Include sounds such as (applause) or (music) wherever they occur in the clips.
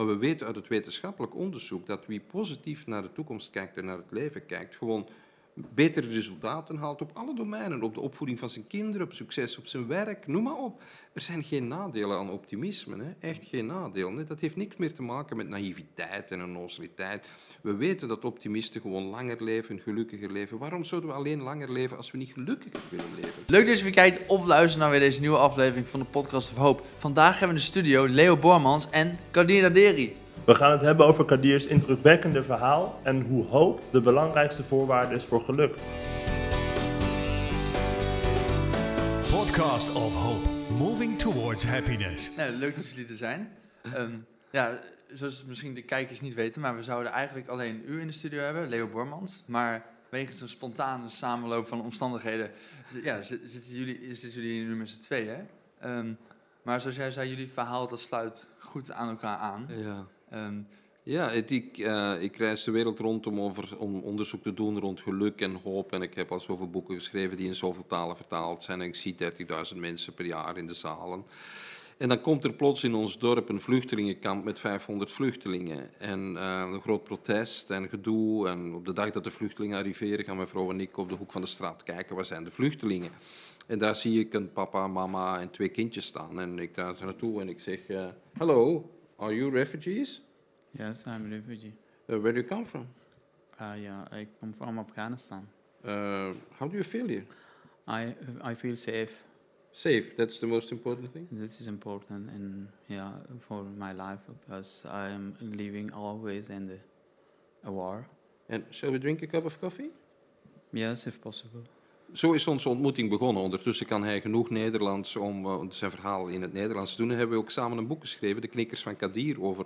Maar we weten uit het wetenschappelijk onderzoek dat wie positief naar de toekomst kijkt en naar het leven kijkt, gewoon betere resultaten haalt op alle domeinen. Op de opvoeding van zijn kinderen, op succes op zijn werk, noem maar op. Er zijn geen nadelen aan optimisme, hè? echt geen nadelen. Hè? Dat heeft niks meer te maken met naïviteit en onnozeliteit. We weten dat optimisten gewoon langer leven, gelukkiger leven. Waarom zouden we alleen langer leven als we niet gelukkiger willen leven? Leuk dat je kijkt of luistert naar weer deze nieuwe aflevering van de Podcast of Hoop. Vandaag hebben we in de studio Leo Bormans en Kadir Naderi. We gaan het hebben over Kadir's indrukwekkende verhaal en hoe hoop de belangrijkste voorwaarde is voor geluk. Podcast of Hope, moving towards happiness. Nou, leuk dat jullie er zijn. Ehm, ja, zoals misschien de kijkers niet weten, maar we zouden eigenlijk alleen u in de studio hebben, Leo Bormans. Maar wegens een spontane samenloop van omstandigheden ja, zi- zitten jullie, zitten jullie nu met z'n tweeën. Ehm, maar zoals jij zei, jullie verhaal dat sluit goed aan elkaar aan. Ja. Ehm, Ja, ik, eh, ik reis de wereld rond om, over, om onderzoek te doen rond geluk en hoop. En ik heb al zoveel boeken geschreven die in zoveel talen vertaald zijn. En ik zie 30.000 mensen per jaar in de zalen. En dan komt er plots in ons dorp een vluchtelingenkamp met 500 vluchtelingen. En eh, een groot protest en gedoe. En op de dag dat de vluchtelingen arriveren gaan mijn vrouw en ik op de hoek van de straat kijken. Waar zijn de vluchtelingen? En daar zie ik een papa, mama en twee kindjes staan. En ik ga ze naartoe en ik zeg... eh, Hello, are you refugees? Yes, I'm a refugee. Uh, where do you come from? Uh, yeah, I come from Afghanistan. Uh, how do you feel here? I I feel safe. Safe, that's the most important thing. This is important, and yeah, for my life because I am living always in the a war. And shall we drink a cup of coffee? Yes, if possible. Zo is onze ontmoeting begonnen. Ondertussen kan hij genoeg Nederlands om eh, zijn verhaal in het Nederlands te doen. En hebben we ook samen een boek geschreven, De Knikkers van Kadir, over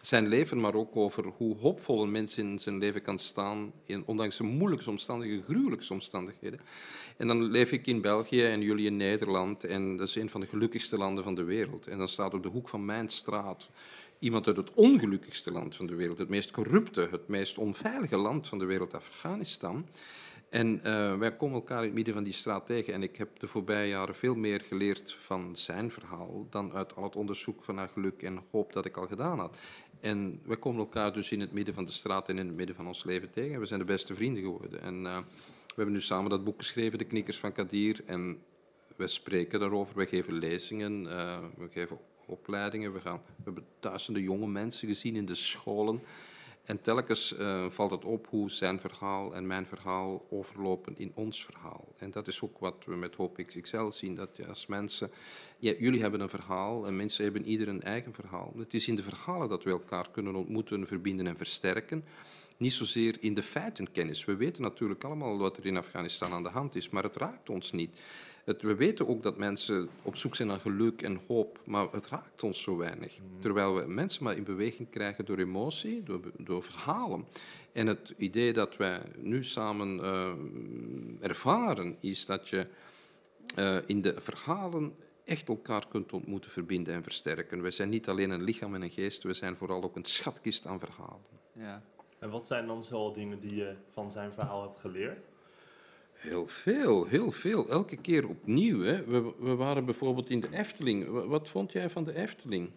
zijn leven, maar ook over hoe hoopvol een mens in zijn leven kan staan, in, ondanks de moeilijke omstandigheden, gruwelijke omstandigheden. En dan leef ik in België en jullie in Nederland. En dat is een van de gelukkigste landen van de wereld. En dan staat op de hoek van mijn straat iemand uit het ongelukkigste land van de wereld, het meest corrupte, het meest onveilige land van de wereld, Afghanistan. En eh, wij komen elkaar in het midden van die straat tegen. En ik heb de voorbije jaren veel meer geleerd van zijn verhaal dan uit al het onderzoek van naar geluk en hoop dat ik al gedaan had. En wij komen elkaar dus in het midden van de straat en in het midden van ons leven tegen. En we zijn de beste vrienden geworden. En eh, we hebben nu samen dat boek geschreven, De Knikkers van Kadir. En we spreken daarover, we geven lezingen, eh, we geven opleidingen. We, gaan, we hebben duizenden jonge mensen gezien in de scholen. En telkens eh, valt het op hoe zijn verhaal en mijn verhaal overlopen in ons verhaal. En dat is ook wat we met Hoop XXL zien. Dat je als mensen, ja, jullie hebben een verhaal en mensen hebben ieder een eigen verhaal. Het is in de verhalen dat we elkaar kunnen ontmoeten, verbinden en versterken. Niet zozeer in de feitenkennis. We weten natuurlijk allemaal wat er in Afghanistan aan de hand is, maar het raakt ons niet. Het, we weten ook dat mensen op zoek zijn naar geluk en hoop, maar het raakt ons zo weinig. Terwijl we mensen maar in beweging krijgen door emotie, door, door verhalen. En het idee dat wij nu samen eh, ervaren, is dat je eh, in de verhalen echt elkaar kunt ontmoeten, verbinden en versterken. We zijn niet alleen een lichaam en een geest, we zijn vooral ook een schatkist aan verhalen. ja. En wat zijn dan zoal dingen die je van zijn verhaal hebt geleerd? Heel veel, heel veel. Elke keer opnieuw. Hè. We, we waren bijvoorbeeld in de Efteling. Wa- Wat vond jij van de Efteling?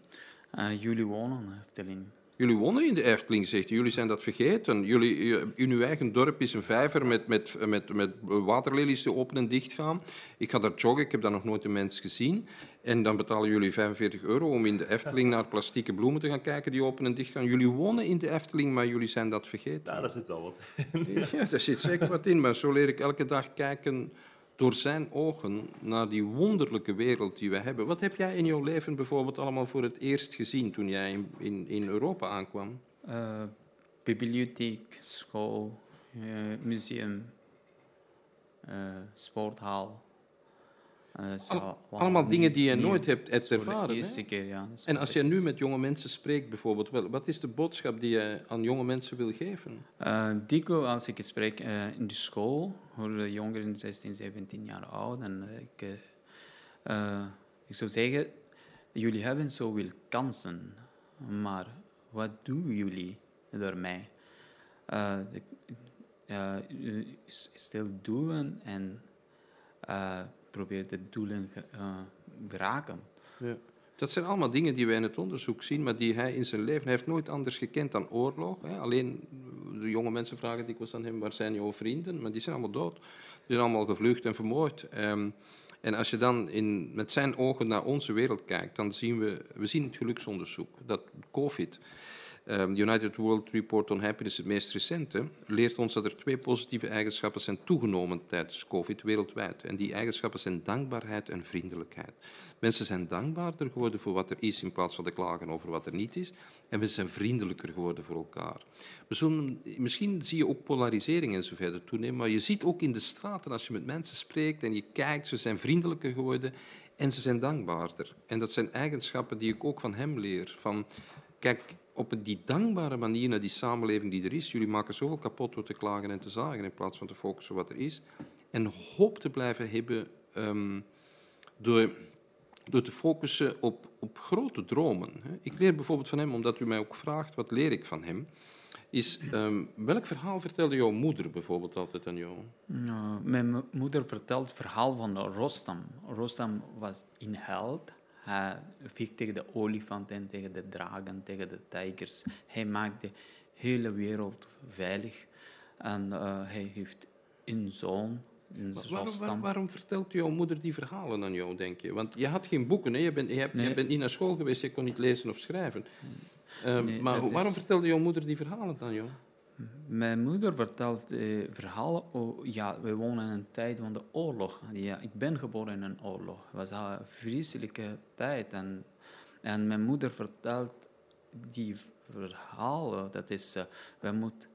Uh, jullie wonen, Efteling. Jullie wonnen in de Efteling, zegt. Jullie zijn dat vergeten. Jullie, eh, in uw eigen dorp is een vijver met, met, met, met waterlelies die open en dicht gaan. Ik ga daar joggen, ik heb daar nog nooit een mens gezien. En dan betalen jullie 45 euro om in de Efteling naar plastieke bloemen te gaan kijken die open en dicht gaan. Jullie wonen in de Efteling, maar jullie zijn dat vergeten. Nou, daar zit wel wat. Ja, daar zit zeker wat in, maar zo leer ik elke dag kijken door zijn ogen naar die wonderlijke wereld die we hebben. Wat heb jij in jouw leven bijvoorbeeld allemaal voor het eerst gezien toen jij in, in, in Europa aankwam? Uh, bibliotheek, school, uh, museum, uh, sporthal. Al- al- allemaal dingen die je nooit hebt- ervaren, De hè? eerste keer, ja. Dat is En als je nu met jonge mensen spreekt bijvoorbeeld, wel, wat is de boodschap die je aan jonge mensen wil geven? Uh, dikwijls als ik spreek uh, in de school, voor jongeren 16, 17 jaar oud, en uh, ik, ik zou zeggen, jullie hebben zoveel kansen, maar wat doen jullie? Uh, de, s- stel doelen en uh, probeer de doelen ge- uh, bereiken. Ja. Dat zijn allemaal dingen die wij in het onderzoek zien, maar die hij in zijn leven heeft nooit anders gekend dan oorlog. Hè. Alleen de jonge mensen vragen dikwijls aan hem, waar zijn jouw vrienden? Maar die zijn allemaal dood. Die zijn allemaal gevlucht en vermoord. Ehm, en als je dan in, met zijn ogen naar onze wereld kijkt, dan zien we, we zien het geluksonderzoek, dat COVID Um, United World Report on Happiness, het meest recente, leert ons dat er twee positieve eigenschappen zijn toegenomen tijdens COVID wereldwijd. En die eigenschappen zijn dankbaarheid en vriendelijkheid. Mensen zijn dankbaarder geworden voor wat er is in plaats van te klagen over wat er niet is. En mensen zijn vriendelijker geworden voor elkaar. We misschien zie je ook polarisering en verder toenemen, maar je ziet ook in de straten, als je met mensen spreekt en je kijkt, ze zijn vriendelijker geworden en ze zijn dankbaarder. En dat zijn eigenschappen die ik ook van hem leer. Van, kijk, op die dankbare manier naar die samenleving die er is. Jullie maken zoveel kapot door te klagen en te zagen in plaats van te focussen op wat er is. En hoop te blijven hebben um, door, door te focussen op, op grote dromen. Ik leer bijvoorbeeld van hem, omdat u mij ook vraagt, wat leer ik van hem? Is, um, welk verhaal vertelde jouw moeder bijvoorbeeld altijd aan jou? Nou, mijn moeder vertelt het verhaal van Rostam. Rostam was een held hij vecht tegen de olifanten, tegen de dragen, tegen de tijgers. Hij maakt de hele wereld veilig. En uh, hij heeft een zoon, een waarom, waarom, waarom, vertelt jouw moeder die verhalen aan jou, denk je? Want je had geen boeken, hè? Je, bent, je, hebt, je bent niet naar school geweest, je kon niet lezen of schrijven. Uh, nee, maar waarom is... vertelde jouw moeder die verhalen aan jou? Mijn moeder vertelt eh, verhalen. Oh, ja, we wonen in een tijd van de oorlog. Ja, ik ben geboren in een oorlog. Het was een vreselijke tijd. En, en mijn moeder vertelt die verhalen. Dat is, uh, we moeten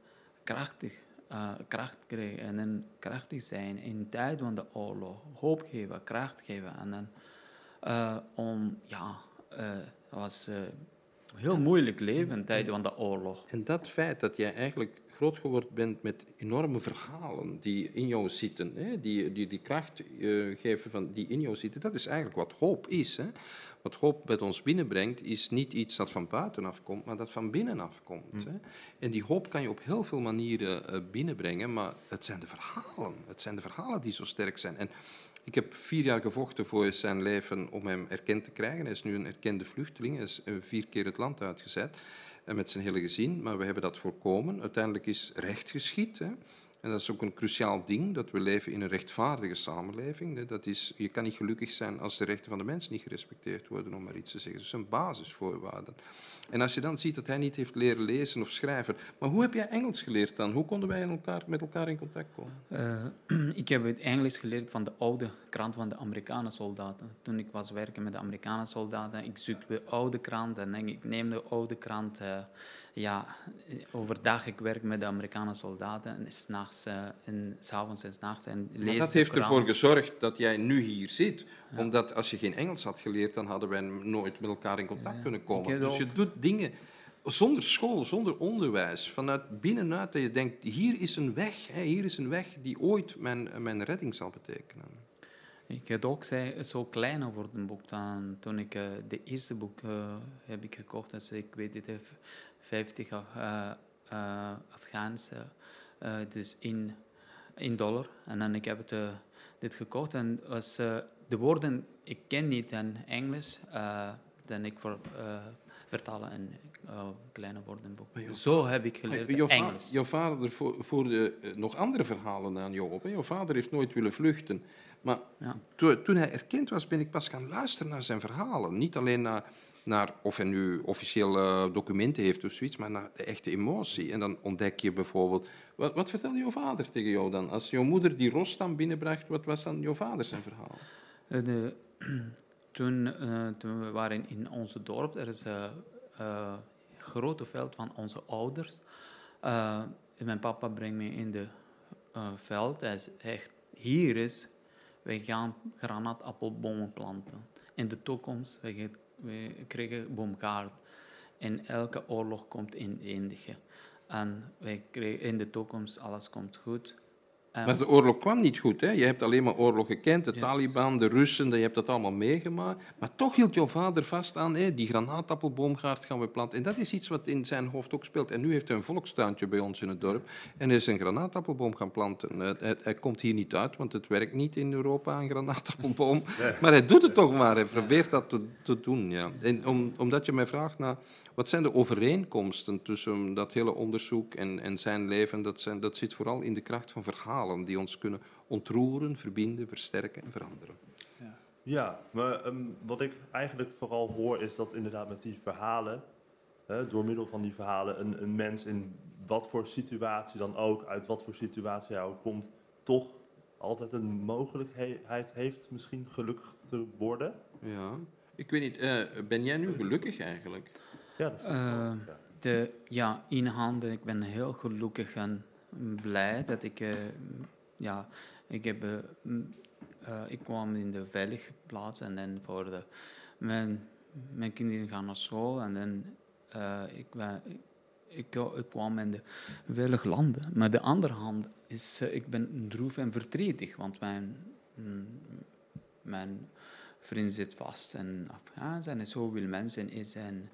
krachtig, uh, kracht krijgen en krachtig zijn in tijd van de oorlog. Hoop geven, kracht geven. En dan, uh, om, ja, het was heel moeilijk leven in tijden van de oorlog. En dat feit dat jij eigenlijk groot geworden bent met enorme verhalen die in jou zitten, hè, die, die die kracht uh, geven van, die in jou zitten, dat is eigenlijk wat hoop is. Hè. Wat hoop met ons binnenbrengt, is niet iets dat van buitenaf komt, maar dat van binnenaf komt. Hè. En die hoop kan je op heel veel manieren uh, binnenbrengen, maar het zijn de verhalen. Het zijn de verhalen die zo sterk zijn. En ik heb vier jaar gevochten voor zijn leven om hem erkend te krijgen. Hij is nu een erkende vluchteling. Hij is eh, vier keer het land uitgezet eh, met zijn hele gezin. Maar we hebben dat voorkomen. Uiteindelijk is recht geschied. Hè. En dat is ook een cruciaal ding, dat we leven in een rechtvaardige samenleving. Dat is, je kan niet gelukkig zijn als de rechten van de mens niet gerespecteerd worden, om maar iets te zeggen. Dat zijn basisvoorwaarden. En als je dan ziet dat hij niet heeft leren lezen of schrijven... Maar hoe heb jij Engels geleerd dan? Hoe konden wij elkaar, met elkaar in contact komen? Uh, (clears throat) ik heb het Engels geleerd van de oude krant van de Amerikaanse soldaten. Toen ik was werken met de Amerikaanse soldaten, ik zoek de oude krant en ik neem de oude krant... Uh, ja, overdag ik werk met de Amerikaanse soldaten en s'nachts uh, en s'avonds en s'nachts en lees Dat heeft ervoor gezorgd dat jij nu hier zit. Omdat als je geen Engels had geleerd, dan hadden wij nooit met elkaar in contact ja. kunnen komen. Dus je doet dingen zonder school, zonder onderwijs, vanuit binnenuit dat je denkt, hier is een weg, hè, hier is een weg die ooit mijn, mijn redding zal betekenen. Ik had ook zei, zo kleiner worden boek dan toen ik uh, de eerste boek uh, heb ik gekocht. Dus ik weet het, 50 uh, uh, Afghaanse, uh, dus in, in dollar. En dan ik heb het, uh, dit gekocht en was, de woorden, ik ken niet in Engels, dan ik voor, vertalen in kleine woordenboek. Zo heb ik geleerd jouw Engels. Jouw vader voerde nog andere verhalen aan jou op. Hè? Jouw vader heeft nooit willen vluchten. Maar ja. to, toen hij erkend was, ben ik pas gaan luisteren naar zijn verhalen. Niet alleen naar naar of hij nu officiële documenten heeft of zoiets, maar naar de echte emotie. En dan ontdek je bijvoorbeeld... Wat, wat vertelde jouw vader tegen jou dan? Als jouw moeder die Rostam binnenbracht, wat was dan jouw vader zijn verhaal? Uh, de, (clears throat) toen, uh, toen, we waren in onze dorp, er is een uh, grote veld van onze ouders. mijn papa brengt me in de veld. Hij zegt, hier is, wij gaan granaatappelbomen planten. In de toekomst, wij gaan we kregen boomgaard. En elke oorlog komt in eindigen. En wij kregen in de toekomst, alles komt goed. Eh, Maar de oorlog kwam niet goed. Hè? Je hebt alleen maar oorlog gekend, de Ja. Taliban, de Russen, je hebt dat allemaal meegemaakt. Maar toch hield jouw vader vast aan, hè, die granaatappelboomgaard gaan we planten. En dat is iets wat in zijn hoofd ook speelt. En nu heeft hij een volkstuintje bij ons in het dorp en is een granaatappelboom gaan planten. Eh, Hij, hij komt hier niet uit, want het werkt niet in Europa, een granaatappelboom. (laughs) Maar hij doet het toch maar, hij probeert dat te, te doen. Ja. En om, omdat je mij vraagt naar wat zijn de overeenkomsten tussen dat hele onderzoek en, en zijn leven, dat, zijn, dat zit vooral in de kracht van verhalen die ons kunnen ontroeren, verbinden, versterken en veranderen. Ja, maar ehm, wat ik eigenlijk vooral hoor is dat inderdaad met die verhalen, hè, door middel van die verhalen, een, een mens in wat voor situatie dan ook, uit wat voor situatie hij ook komt, toch altijd een mogelijkheid heeft misschien gelukkig te worden. Ja. Ik weet niet, eh, ben jij nu gelukkig eigenlijk? Ja, dat vind ik Eh, wel, ja. de, ja, in handen. Ik ben heel gelukkig en blij dat ik, eh, ja, ik heb, eh, eh, ik kwam in de veilige plaats en dan voor de, mijn, mijn kinderen gaan naar school en dan, ik, ik, ik kwam in de veilige landen. Maar de andere hand is, ik ben droef en verdrietig, want mijn, mm, mijn vriend zit vast in Afghanistan en zoveel mensen is en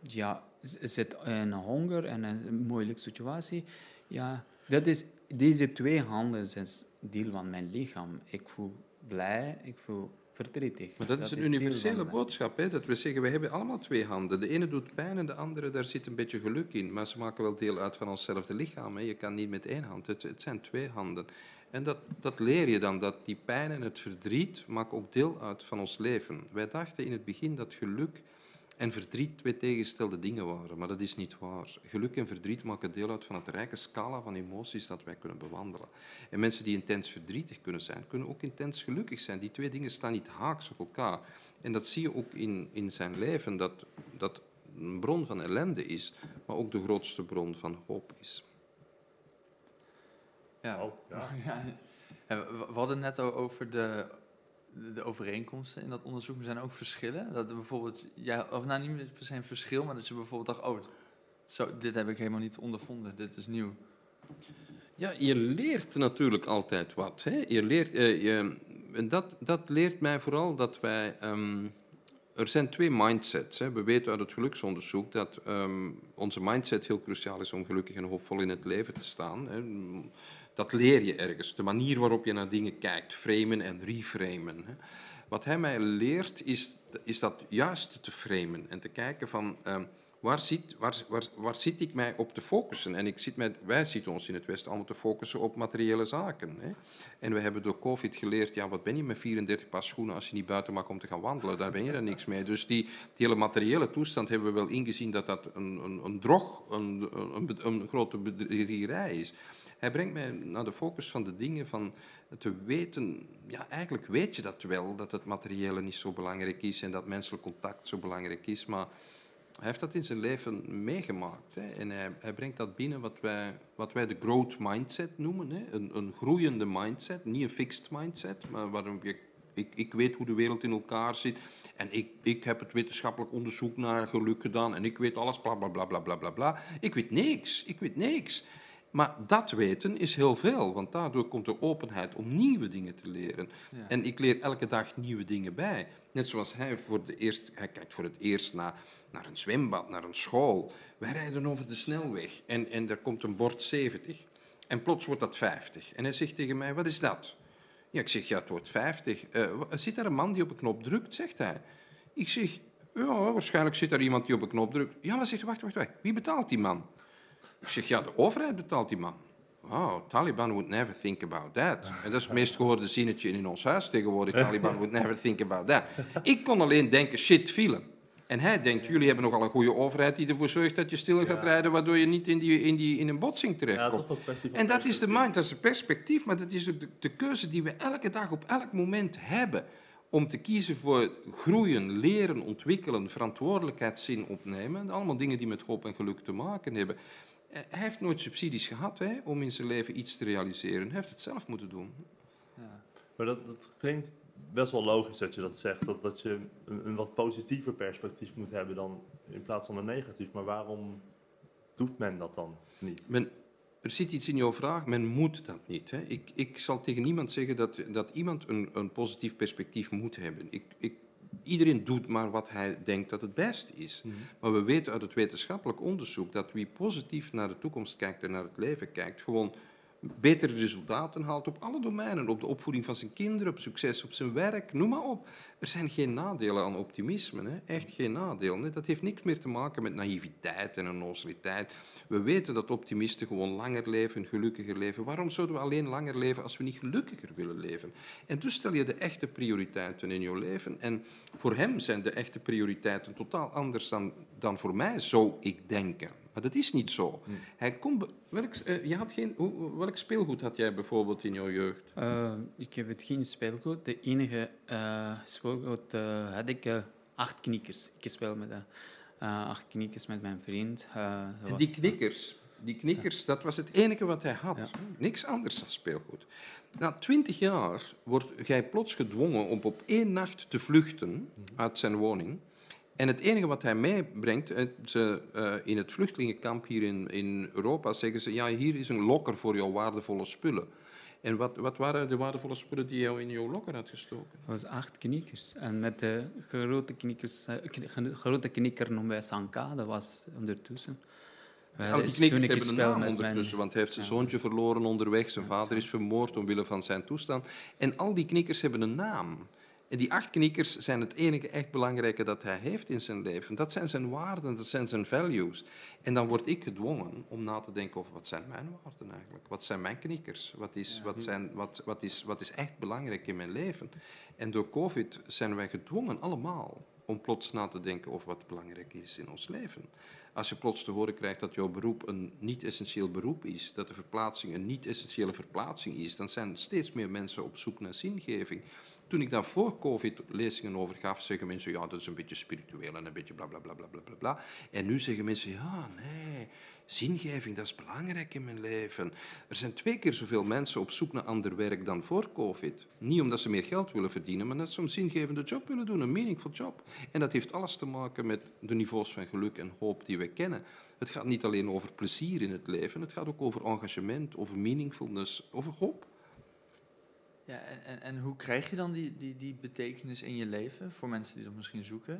ja, zit in honger en een moeilijke situatie. Ja, dat is, deze twee handen zijn deel van mijn lichaam. Ik voel blij, ik voel verdrietig. Maar dat, is een universele boodschap. Hè? Dat we zeggen, we hebben allemaal twee handen. De ene doet pijn en de andere, daar zit een beetje geluk in. Maar ze maken wel deel uit van onszelfde lichaam. Hè? Je kan niet met één hand. Het, het zijn twee handen. En dat, dat leer je dan, dat die pijn en het verdriet maken ook deel uit van ons leven. Wij dachten in het begin dat geluk en verdriet twee tegenstelde dingen waren, maar dat is niet waar. Geluk en verdriet maken deel uit van het rijke scala van emoties dat wij kunnen bewandelen. En mensen die intens verdrietig kunnen zijn, kunnen ook intens gelukkig zijn. Die twee dingen staan niet haaks op elkaar. En dat zie je ook in, in zijn leven, dat dat een bron van ellende is, maar ook de grootste bron van hoop is. Ja. Oh, ja. (laughs) Ja, we hadden net al over de, de overeenkomsten in dat onderzoek. Er zijn ook verschillen. Dat er bijvoorbeeld, ja, of nou niet per een verschil, maar dat je bijvoorbeeld dacht, oh, zo, dit heb ik helemaal niet ondervonden, dit is nieuw. Ja, je leert natuurlijk altijd wat. Hè? Je leert, eh, je, dat, dat leert mij vooral dat wij. ehm, er zijn twee mindsets. Hè. We weten uit het geluksonderzoek dat ehm, onze mindset heel cruciaal is om gelukkig en hoopvol in het leven te staan. Hè. Dat leer je ergens. De manier waarop je naar dingen kijkt, framen en reframen. Hè. Wat hij mij leert is, is dat juist te framen en te kijken van ehm, waar, zit, waar, waar, waar zit ik mij op te focussen. En ik zit mij, wij zitten ons in het Westen allemaal te focussen op materiële zaken. Hè. En we hebben door COVID geleerd, ja, wat ben je met 34 paar schoenen als je niet buiten mag om te gaan wandelen? Daar ben je er niks mee. Dus die, die hele materiële toestand hebben we wel ingezien dat dat een, een, een drog, een, een, een, grote bedriegerij is. Hij brengt mij naar de focus van de dingen van te weten, ja, eigenlijk weet je dat wel, dat het materiële niet zo belangrijk is en dat menselijk contact zo belangrijk is, maar hij heeft dat in zijn leven meegemaakt. Hè. En hij, hij brengt dat binnen wat wij, wat wij de growth mindset noemen. Hè. Een, een groeiende mindset, niet een fixed mindset, maar waarom je ik, ik weet hoe de wereld in elkaar zit. En ik, ik heb het wetenschappelijk onderzoek naar geluk gedaan. En ik weet alles, bla bla bla bla bla bla. Ik weet niks. Ik weet niks. Maar dat weten is heel veel, want daardoor komt er openheid om nieuwe dingen te leren. Ja. En ik leer elke dag nieuwe dingen bij. Net zoals hij, voor de eerst, hij kijkt voor het eerst naar, naar een zwembad, naar een school. Wij rijden over de snelweg en, en er komt een bord 70. En plots wordt dat 50. En hij zegt tegen mij, wat is dat? Ja, ik zeg, ja, het wordt 50. Eh, zit daar een man die op een knop drukt, zegt hij. Ik zeg, ja, waarschijnlijk zit daar iemand die op een knop drukt. Ja, maar zegt wacht, wacht, wacht. Wie betaalt die man? Ik zeg, ja, de overheid betaalt die man. Wow, Taliban would never think about that. En dat is het meest gehoorde zinnetje in ons huis tegenwoordig. (laughs) Taliban would never think about that. Ik kon alleen denken, shit, vielen. En hij denkt, jullie hebben nogal een goede overheid die ervoor zorgt dat je stil gaat Ja. rijden, waardoor je niet in, die, in, die, in een botsing Ja, terechtkomt. kwestie van En dat is de mind, dat is het perspectief, maar dat is ook de, de keuze die we elke dag op elk moment hebben. Om te kiezen voor groeien, leren, ontwikkelen, verantwoordelijkheidszin opnemen. Allemaal dingen die met hoop en geluk te maken hebben. Eh, Hij heeft nooit subsidies gehad hè, om in zijn leven iets te realiseren. Hij heeft het zelf moeten doen. Ja. Maar dat, dat klinkt best wel logisch dat je dat zegt. Dat, dat je een, een wat positiever perspectief moet hebben dan in plaats van een negatief. Maar waarom doet men dat dan niet? Men, er zit iets in jouw vraag, men moet dat niet. Hè. Ik, ik zal tegen niemand zeggen dat, dat iemand een, een positief perspectief moet hebben. Ik, ik, iedereen doet maar wat hij denkt dat het best is. Maar we weten uit het wetenschappelijk onderzoek dat wie positief naar de toekomst kijkt en naar het leven kijkt, gewoon betere resultaten haalt op alle domeinen. Op de opvoeding van zijn kinderen, op succes op zijn werk, noem maar op. Er zijn geen nadelen aan optimisme, hè? echt geen nadelen. Hè? Dat heeft niks meer te maken met naïviteit en onnozeliteit. We weten dat optimisten gewoon langer leven, gelukkiger leven. Waarom zouden we alleen langer leven als we niet gelukkiger willen leven? En toen stel je de echte prioriteiten in je leven. En voor hem zijn de echte prioriteiten totaal anders dan, dan voor mij, zou ik denken. Maar dat is niet zo. Hij kon be- welk, eh, je had geen, hoe- welk speelgoed had jij bijvoorbeeld in jouw jeugd? Eh, ik heb het geen speelgoed. De enige eh, speelgoed eh, had ik eh, acht knikkers. Ik speel met eh, eh, acht knikkers met mijn vriend. Eh, En die eh, knikkers, die knikkers, dat was het enige wat hij had. Niks anders dan speelgoed. Na twintig jaar wordt hij plots gedwongen om op één nacht te vluchten uit zijn woning. En het enige wat hij meebrengt, eh, ze, eh, in het vluchtelingenkamp hier in, in Europa zeggen ze, ja, hier is een lokker voor jouw waardevolle spullen. En wat, wat waren de waardevolle spullen die jou in jouw lokker had gestoken? dat was acht knikkers. En met de grote, knikkers, eh, grote knikker noemen wij Sanka. Dat was ondertussen. Wij- Al die knikkers ik hebben een naam ondertussen, mijn- want hij heeft zijn zoontje verloren onderweg, zijn vader is vermoord omwille van zijn toestand. En al die knikkers hebben een naam. En die acht knikkers zijn het enige echt belangrijke dat hij heeft in zijn leven. Dat zijn zijn waarden, dat zijn zijn values. En dan word ik gedwongen om na te denken over wat zijn mijn waarden eigenlijk? Wat zijn mijn knikkers? Wat is, wat zijn, wat, wat is, wat is echt belangrijk in mijn leven? En door COVID zijn wij gedwongen allemaal om plots na te denken over wat belangrijk is in ons leven. Als je plots te horen krijgt dat jouw beroep een niet-essentieel beroep is, dat de verplaatsing een niet-essentiële verplaatsing is, dan zijn steeds meer mensen op zoek naar zingeving. Toen ik daar voor COVID lezingen over gaf, zeggen mensen, ja, dat is een beetje spiritueel en een beetje bla bla bla bla bla bla. En nu zeggen mensen, ja, nee, zingeving, dat is belangrijk in mijn leven. Er zijn twee keer zoveel mensen op zoek naar ander werk dan voor COVID. Niet omdat ze meer geld willen verdienen, maar dat ze een zingevende job willen doen, een meaningful job. En dat heeft alles te maken met de niveaus van geluk en hoop die we kennen. Het gaat niet alleen over plezier in het leven, het gaat ook over engagement, over meaningfulness, over hoop. Ja, en, en, en hoe krijg je dan die, die, die betekenis in je leven voor mensen die dat misschien zoeken?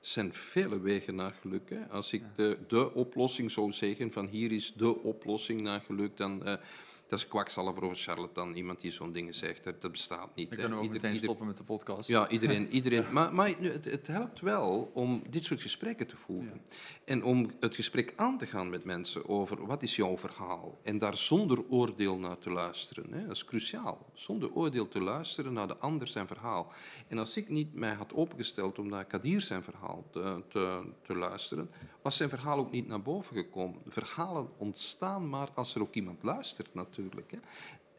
Er zijn vele wegen naar geluk. Hè. Als ik de, de oplossing zou zeggen, van hier is de oplossing naar geluk, dan eh, dat is kwakzalver of een charlatan, iemand die zo'n dingen zegt. Dat, dat bestaat niet. Dan kunnen we ook Ieder- stoppen met de podcast. Ja, (laughs) iedereen. iedereen maar maar het, het helpt wel om dit soort gesprekken te voeren. En om het gesprek aan te gaan met mensen over wat is jouw verhaal. En daar zonder oordeel naar te luisteren. Hè. Dat is cruciaal. Zonder oordeel te luisteren naar de ander zijn verhaal. En als ik niet mij had opengesteld om naar Kadir zijn verhaal te, te, te luisteren, was zijn verhaal ook niet naar boven gekomen. Verhalen ontstaan maar als er ook iemand luistert natuurlijk. Hè.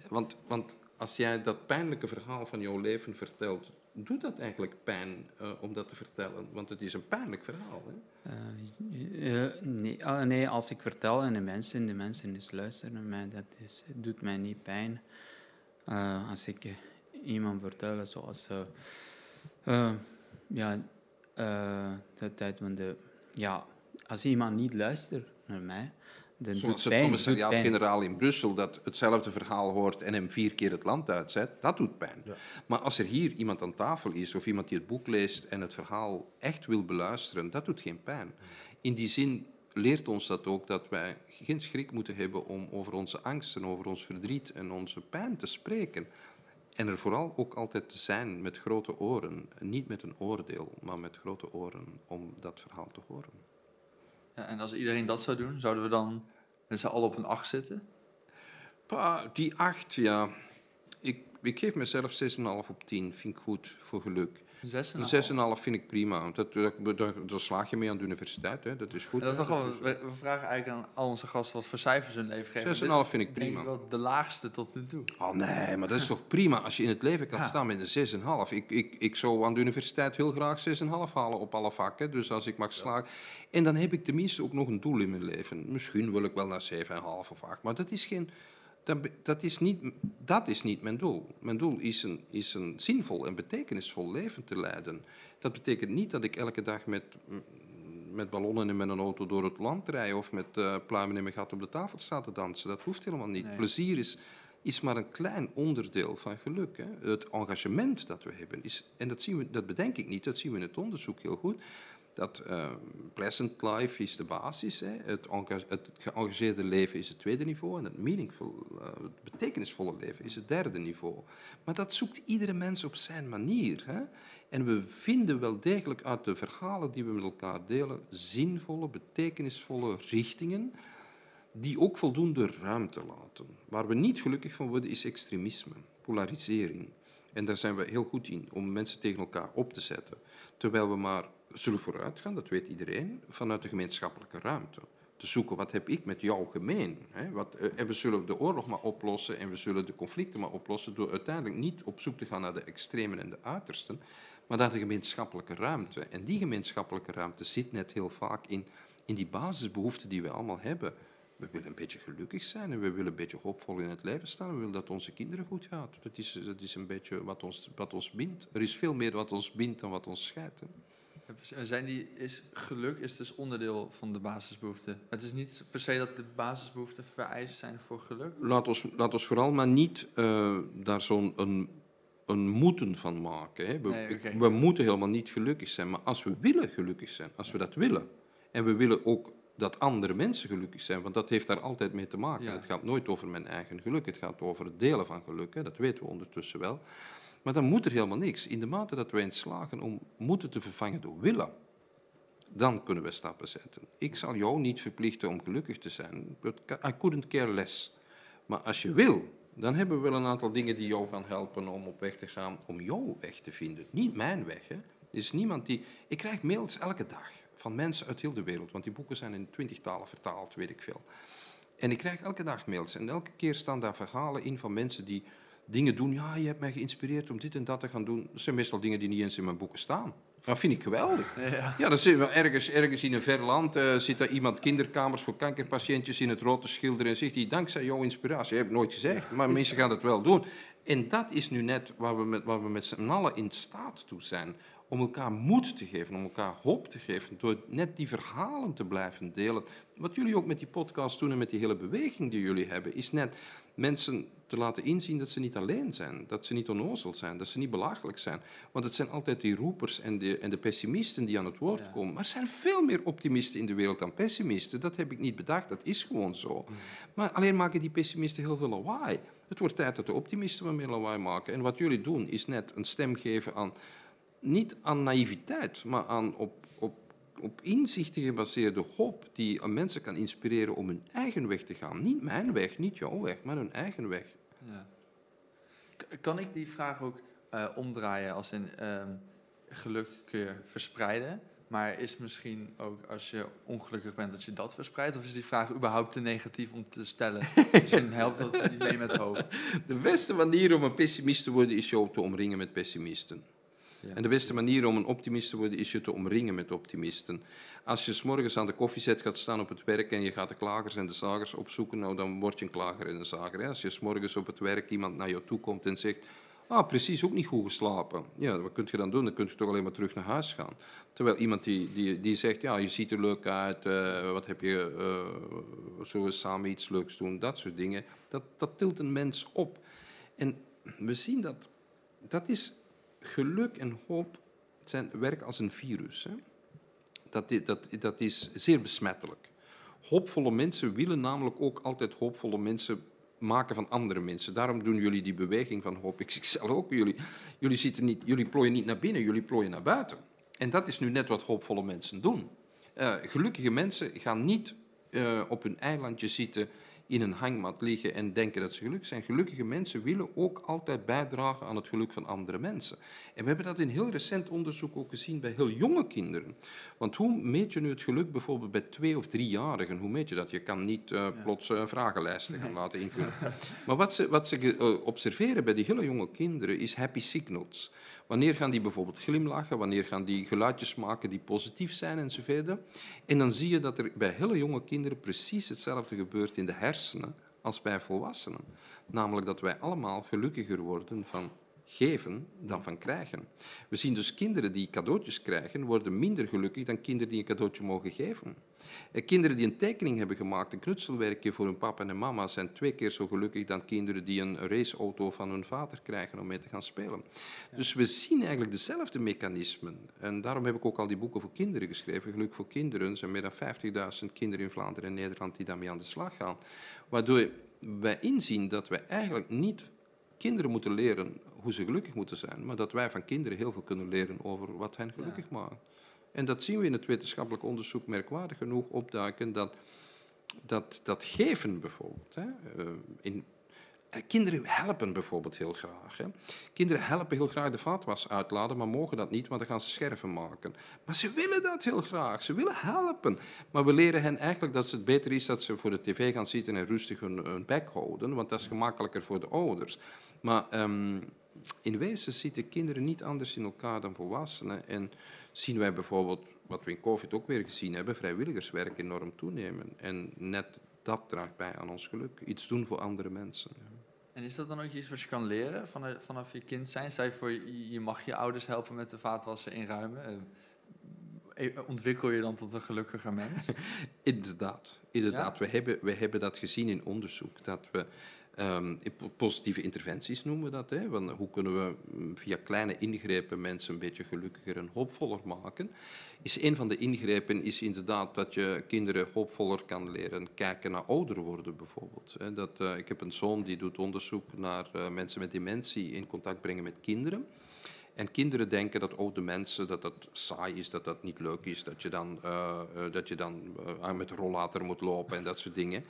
Want, want als jij dat pijnlijke verhaal van jouw leven vertelt, doet dat eigenlijk pijn eh, om dat te vertellen? Want het is een pijnlijk verhaal. Hè? Eh, eh, nee, ah, nee, als ik vertel aan de mensen, de mensen eens luisteren naar mij, dat is, doet mij niet pijn. Als ik iemand vertel, zoals, ja, de tijd van de, ja, als iemand niet luistert naar mij, dan Zoals doet het pijn, doet pijn. commissariaat-generaal in Brussel dat hetzelfde verhaal hoort en hem vier keer het land uitzet, dat doet pijn. Maar als er hier iemand aan tafel is of iemand die het boek leest en het verhaal echt wil beluisteren, dat doet geen pijn. In die zin leert ons dat ook dat wij geen schrik moeten hebben om over onze angsten, over ons verdriet en onze pijn te spreken. En er vooral ook altijd te zijn met grote oren. Niet met een oordeel, maar met grote oren om dat verhaal te horen. Ja, en als iedereen dat zou doen, zouden we dan met z'n allen op een 8 zitten? Pa, die acht, ja. Ik, ik geef mezelf 6,5 op 10. Vind ik goed voor geluk. Een een 6,5 vind ik prima. Dat, dat, dat, daar slaag je mee aan de universiteit. Hè. Dat is goed. Dat is we, vragen eigenlijk aan al onze gasten wat voor cijfers hun leven geven. 6,5 Dit is vind ik denk prima. wel de laagste tot nu toe. Oh nee, maar dat is toch prima als je in het leven kan Ja. staan met een 6,5. Ik, ik, ik zou aan de universiteit heel graag 6,5 halen op alle vakken. Dus als ik mag slagen. En dan heb ik tenminste ook nog een doel in mijn leven. Misschien wil ik wel naar 7,5 of 8. Maar dat is, geen, dat, be- dat, is niet, dat is niet mijn doel. Mijn doel is een, is een zinvol en betekenisvol leven te leiden. Dat betekent niet dat ik elke dag met met ballonnen en met een auto door het land rijden of met eh, pluimen in mijn gat op de tafel staan te dansen. Dat hoeft helemaal niet. Nee. Plezier is, is maar een klein onderdeel van geluk. Hè. Het engagement dat we hebben, is, en dat, zien we, dat bedenk ik niet, dat zien we in het onderzoek heel goed. Dat eh, pleasant life is de basis. Hè. Het, het geëngageerde leven is het tweede niveau. En het meaningful, eh, het betekenisvolle leven is het derde niveau. Maar dat zoekt iedere mens op zijn manier. Hè. En we vinden wel degelijk uit de verhalen die we met elkaar delen zinvolle, betekenisvolle richtingen die ook voldoende ruimte laten. Waar we niet gelukkig van worden is extremisme, polarisering. En daar zijn we heel goed in, om mensen tegen elkaar op te zetten. Terwijl we maar zullen vooruitgaan, dat weet iedereen, vanuit de gemeenschappelijke ruimte. Te zoeken, wat heb ik met jou gemeen? Hè? Wat, eh, en we zullen de oorlog maar oplossen en we zullen de conflicten maar oplossen door uiteindelijk niet op zoek te gaan naar de extremen en de uitersten, maar naar de gemeenschappelijke ruimte. En die gemeenschappelijke ruimte zit net heel vaak in, in die basisbehoeften die we allemaal hebben. We willen een beetje gelukkig zijn en we willen een beetje hoopvol in het leven staan. We willen dat onze kinderen goed gaat. Dat is, dat is een beetje wat ons, wat ons bindt. Er is veel meer wat ons bindt dan wat ons scheidt. Zijn die, is geluk is dus onderdeel van de basisbehoeften. Het is niet per se dat de basisbehoeften vereist zijn voor geluk. Laat ons, laat ons vooral maar niet eh, daar zo'n een, een moeten van maken. Hè. We, Nee, we moeten helemaal niet gelukkig zijn. Maar als we willen gelukkig zijn, als we dat willen, en we willen ook dat andere mensen gelukkig zijn, want dat heeft daar altijd mee te maken. Ja. Het gaat nooit over mijn eigen geluk, het gaat over het delen van geluk. Hè. Dat weten we ondertussen wel. Maar dan moet er helemaal niks. In de mate dat wij in slagen om moeten te vervangen door willen, dan kunnen we stappen zetten. Ik zal jou niet verplichten om gelukkig te zijn. I couldn't care less. Maar als je wil, dan hebben we wel een aantal dingen die jou gaan helpen om op weg te gaan, om jouw weg te vinden. Niet mijn weg. Hè. Er is niemand die... Ik krijg mails elke dag van mensen uit heel de wereld, want die boeken zijn in twintig talen vertaald, weet ik veel. En ik krijg elke dag mails en elke keer staan daar verhalen in van mensen die dingen doen. Ja, je hebt mij geïnspireerd om dit en dat te gaan doen. Dat zijn meestal dingen die niet eens in mijn boeken staan. Dat vind ik geweldig. Ja. Ja, dan zit we ergens, ergens in een ver land, eh, zit daar iemand kinderkamers voor kankerpatiëntjes in het rood te schilderen en zegt hij, dankzij jouw inspiratie, heb ik nooit gezegd, maar mensen gaan dat wel doen. En dat is nu net waar we met, waar we met z'n allen in staat toe zijn, om elkaar moed te geven, om elkaar hoop te geven, door net die verhalen te blijven delen. Wat jullie ook met die podcast doen en met die hele beweging die jullie hebben, is net mensen te laten inzien dat ze niet alleen zijn, dat ze niet onnozel zijn, dat ze niet belachelijk zijn. Want het zijn altijd die roepers en de, en de pessimisten die aan het woord Ja. komen. Maar er zijn veel meer optimisten in de wereld dan pessimisten. Dat heb ik niet bedacht, dat is gewoon zo. Maar alleen maken die pessimisten heel veel lawaai. Het wordt tijd dat de optimisten wat meer lawaai maken. En wat jullie doen, is net een stem geven aan, niet aan naïviteit, maar aan op, op, inzichten gebaseerde hoop die mensen kan inspireren om hun eigen weg te gaan. Niet mijn weg, niet jouw weg, maar hun eigen weg. Ja. Kan ik die vraag ook eh, omdraaien als in ehm, geluk kun je verspreiden, maar is misschien ook als je ongelukkig bent dat je dat verspreidt? Of is die vraag überhaupt te negatief om te stellen? (laughs) Misschien helpt dat niet mee met hoop. De beste manier om een pessimist te worden is jou te omringen met pessimisten. En de beste manier om een optimist te worden is je te omringen met optimisten. Als je 's morgens aan de koffiezet gaat staan op het werk en je gaat de klagers en de zagers opzoeken, nou, dan word je een klager en een zager. Hè. Als je 's morgens op het werk iemand naar je toe komt en zegt, ah, precies, ook niet goed geslapen. Ja, wat kun je dan doen? Dan kun je toch alleen maar terug naar huis gaan. Terwijl iemand die, die, die zegt, ja, je ziet er leuk uit, eh, wat heb je, eh, zullen we samen iets leuks doen, dat soort dingen. Dat, dat tilt een mens op. En we zien dat, dat is geluk en hoop zijn, werken als een virus. Hè. Dat, dat, dat is zeer besmettelijk. Hoopvolle mensen willen namelijk ook altijd hoopvolle mensen maken van andere mensen. Daarom doen jullie die beweging van hoop. Ik zelf ook. Jullie, jullie, zitten niet, jullie plooien niet naar binnen, jullie plooien naar buiten. En dat is nu net wat hoopvolle mensen doen. Eh, gelukkige mensen gaan niet eh, op hun eilandje zitten, in een hangmat liggen en denken dat ze gelukkig zijn. Gelukkige mensen willen ook altijd bijdragen aan het geluk van andere mensen. En we hebben dat in heel recent onderzoek ook gezien bij heel jonge kinderen. Want hoe meet je nu het geluk bijvoorbeeld bij twee- of driejarigen? Hoe meet je dat? Je kan niet eh, plots eh, vragenlijsten gaan (laughs) laten invullen. Maar wat ze, wat ze eh, observeren bij die hele jonge kinderen is happy signals. Wanneer gaan die bijvoorbeeld glimlachen? Wanneer gaan die geluidjes maken die positief zijn enzovoort? En dan zie je dat er bij hele jonge kinderen precies hetzelfde gebeurt in de hersenen als bij volwassenen. Namelijk dat wij allemaal gelukkiger worden van geven dan van krijgen. We zien dus kinderen die cadeautjes krijgen, worden minder gelukkig dan kinderen die een cadeautje mogen geven. En kinderen die een tekening hebben gemaakt, een knutselwerkje voor hun papa en mama, zijn twee keer zo gelukkig dan kinderen die een raceauto van hun vader krijgen om mee te gaan spelen. Dus we zien eigenlijk dezelfde mechanismen. En daarom heb ik ook al die boeken voor kinderen geschreven. Geluk voor kinderen. Er zijn meer dan 50.000 kinderen in Vlaanderen en Nederland die daarmee aan de slag gaan. Waardoor wij inzien dat wij eigenlijk niet kinderen moeten leren hoe ze gelukkig moeten zijn, maar dat wij van kinderen heel veel kunnen leren over wat hen gelukkig maakt. En dat zien we in het wetenschappelijk onderzoek merkwaardig genoeg opduiken, dat, dat, dat geven bijvoorbeeld. Hè, eh, in, eh, kinderen helpen bijvoorbeeld heel graag. Hè. Kinderen helpen heel graag de vaatwas uitladen, maar mogen dat niet, want dan gaan ze scherven maken. Maar ze willen dat heel graag, ze willen helpen. Maar we leren hen eigenlijk dat het beter is dat ze voor de tv gaan zitten en rustig hun, hun bek houden, want dat is gemakkelijker voor de ouders. Maar ehm, in wezen zitten kinderen niet anders in elkaar dan volwassenen. En zien wij bijvoorbeeld, wat we in COVID ook weer gezien hebben, vrijwilligerswerk enorm toenemen. En net dat draagt bij aan ons geluk. Iets doen voor andere mensen. En is dat dan ook iets wat je kan leren vanaf, vanaf je kind zijn? Zij voor je, mag je ouders helpen met de vaatwassen inruimen. Eh, eh, Ontwikkel je dan tot een gelukkiger mens? (laughs) Inderdaad, inderdaad. We, hebben, we hebben dat gezien in onderzoek. Dat we Um, positieve interventies noemen we dat. Hè? Hoe kunnen we mm, via kleine ingrepen mensen een beetje gelukkiger en hoopvoller maken? Is een van de ingrepen is inderdaad dat je kinderen hoopvoller kan leren kijken naar ouder worden bijvoorbeeld. Dat, uh, ik heb een zoon die doet onderzoek naar uh, mensen met dementie in contact brengen met kinderen. En kinderen denken dat oude mensen dat dat saai is, dat dat niet leuk is, dat je dan, uh, dat je dan met rollator moet lopen en dat soort dingen.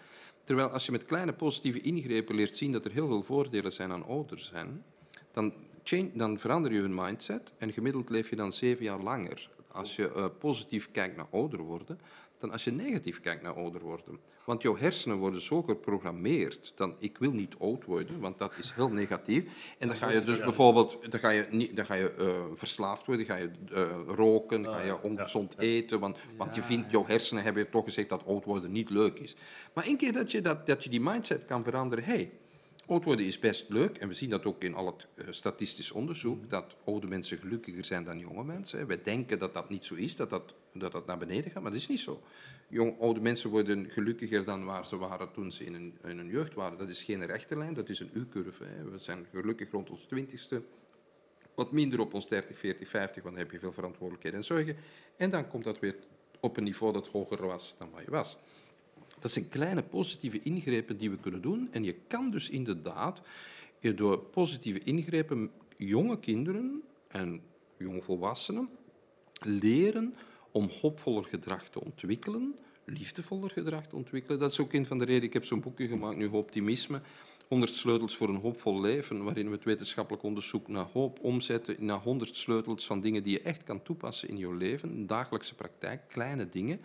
Terwijl als je met kleine positieve ingrepen leert zien dat er heel veel voordelen zijn aan ouder zijn, dan, change, dan verander je hun mindset en gemiddeld leef je dan zeven jaar langer. Als je uh, positief kijkt naar ouder worden, dan als je negatief kijkt naar ouder worden. Want jouw hersenen worden zo geprogrammeerd dan ik wil niet oud worden, want dat is heel negatief. En dan ga je dus bijvoorbeeld dan ga je, niet, dan ga je uh, verslaafd worden, ga je uh, roken, ga je ongezond eten, want, want je vindt, jouw hersenen hebben toch gezegd dat oud worden niet leuk is. Maar een keer dat je, dat, dat je die mindset kan veranderen, hey, Oud worden is best leuk en we zien dat ook in al het uh, statistisch onderzoek, dat oude mensen gelukkiger zijn dan jonge mensen. Wij denken dat dat niet zo is, dat dat, dat, dat naar beneden gaat, maar dat is niet zo. Jong, oude mensen worden gelukkiger dan waar ze waren toen ze in hun, jeugd waren. Dat is geen rechte lijn, dat is een U-curve. We zijn gelukkig rond ons twintigste, wat minder op ons 30, 40, 50, want dan heb je veel verantwoordelijkheden en zorgen. En dan komt dat weer op een niveau dat hoger was dan wat je was. Dat zijn kleine positieve ingrepen die we kunnen doen. En je kan dus inderdaad door positieve ingrepen jonge kinderen en jongvolwassenen leren om hoopvoller gedrag te ontwikkelen, liefdevoller gedrag te ontwikkelen. Dat is ook een van de redenen. Ik heb zo'n boekje gemaakt, nu Optimisme. 100 sleutels voor een hoopvol leven, waarin we het wetenschappelijk onderzoek naar hoop omzetten naar 100 sleutels van dingen die je echt kan toepassen in je leven, dagelijkse praktijk, kleine dingen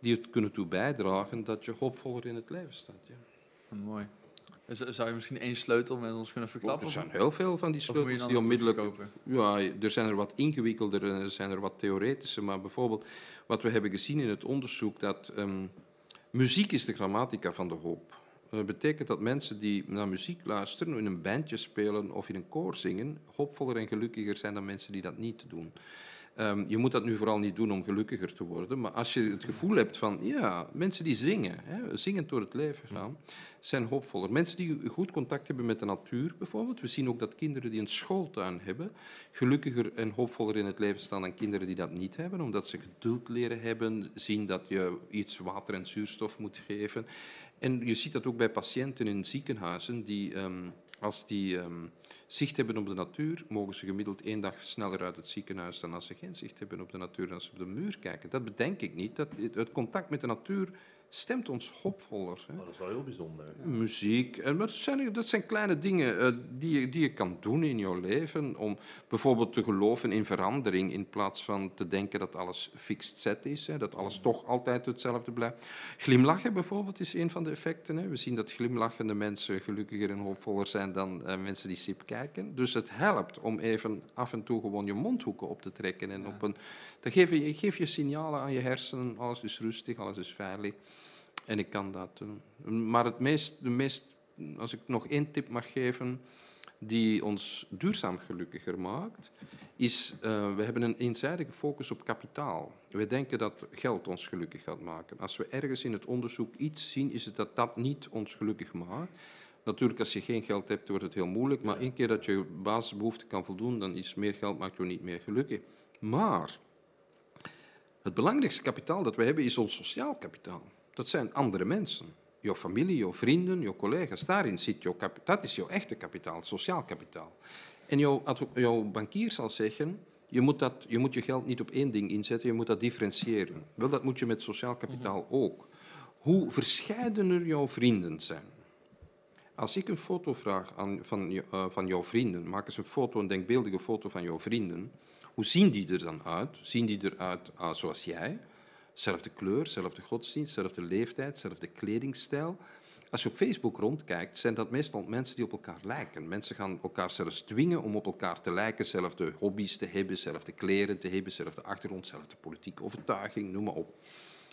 die het kunnen toe bijdragen dat je hoopvoller in het leven staat. Ja. Mooi. Zou je misschien één sleutel met ons kunnen verklappen? er zijn heel veel van die sleutels die onmiddellijk... Kopen? Ja, er zijn er wat ingewikkelder en er zijn er wat theoretische. Maar bijvoorbeeld wat we hebben gezien in het onderzoek, dat um, muziek is de grammatica van de hoop. Dat betekent dat mensen die naar muziek luisteren, in een bandje spelen of in een koor zingen, hoopvoller en gelukkiger zijn dan mensen die dat niet doen. Um, je moet dat nu vooral niet doen om gelukkiger te worden, maar als je het gevoel hebt van, ja, mensen die zingen, hè, zingend door het leven gaan, zijn hoopvoller. Mensen die goed contact hebben met de natuur bijvoorbeeld. We zien ook dat kinderen die een schooltuin hebben, gelukkiger en hoopvoller in het leven staan dan kinderen die dat niet hebben, omdat ze geduld leren hebben, zien dat je iets water en zuurstof moet geven. En je ziet dat ook bij patiënten in ziekenhuizen die... Um, als die um, zicht hebben op de natuur, mogen ze gemiddeld één dag sneller uit het ziekenhuis dan als ze geen zicht hebben op de natuur en als ze op de muur kijken. Dat bedenk ik niet. Dat, het contact met de natuur stemt ons hoopvoller. Hè. Oh, dat is wel heel bijzonder. Muziek, en dat, zijn, dat zijn kleine dingen uh, die, je, die je kan doen in jouw leven. Om bijvoorbeeld te geloven in verandering in plaats van te denken dat alles fixed set is. Hè, dat alles toch altijd hetzelfde blijft. Glimlachen bijvoorbeeld is een van de effecten. Hè. We zien dat glimlachende mensen gelukkiger en hoopvoller zijn dan uh, mensen die sip kijken. Dus het helpt om even af en toe gewoon je mondhoeken op te trekken. En op een, dan geef je, geef je signalen aan je hersenen. Alles is rustig, alles is veilig. En ik kan dat doen. Maar het meest, de meest, als ik nog één tip mag geven, die ons duurzaam gelukkiger maakt, is uh, we hebben een eenzijdige focus op kapitaal. We denken dat geld ons gelukkig gaat maken. Als we ergens in het onderzoek iets zien, is het dat dat niet ons gelukkig maakt. Natuurlijk, als je geen geld hebt, wordt het heel moeilijk. Maar één keer dat je basisbehoeften kan voldoen, dan is meer geld maakt je niet meer gelukkig. Maar het belangrijkste kapitaal dat we hebben, is ons sociaal kapitaal. Dat zijn andere mensen. Jouw familie, jouw vrienden, jouw collega's. Daarin zit jouw kapitaal. Dat is jouw echte kapitaal, het sociaal kapitaal. En jouw, jouw bankier zal zeggen, je moet, dat, je moet je geld niet op één ding inzetten, je moet dat differentiëren. Wel, dat moet je met sociaal kapitaal ook. Hoe verscheidener jouw vrienden zijn. Als ik een foto vraag aan, van, uh, van jouw vrienden, maak eens een foto, een denkbeeldige foto van jouw vrienden. Hoe zien die er dan uit? Zien die eruit uh, zoals jij? Zelfde kleur, zelfde godsdienst, zelfde leeftijd, zelfde kledingstijl. Als je op Facebook rondkijkt, zijn dat meestal mensen die op elkaar lijken. Mensen gaan elkaar zelfs dwingen om op elkaar te lijken, zelfde hobby's te hebben, zelfde kleren te hebben, zelfde achtergrond, zelfde politieke overtuiging, noem maar op.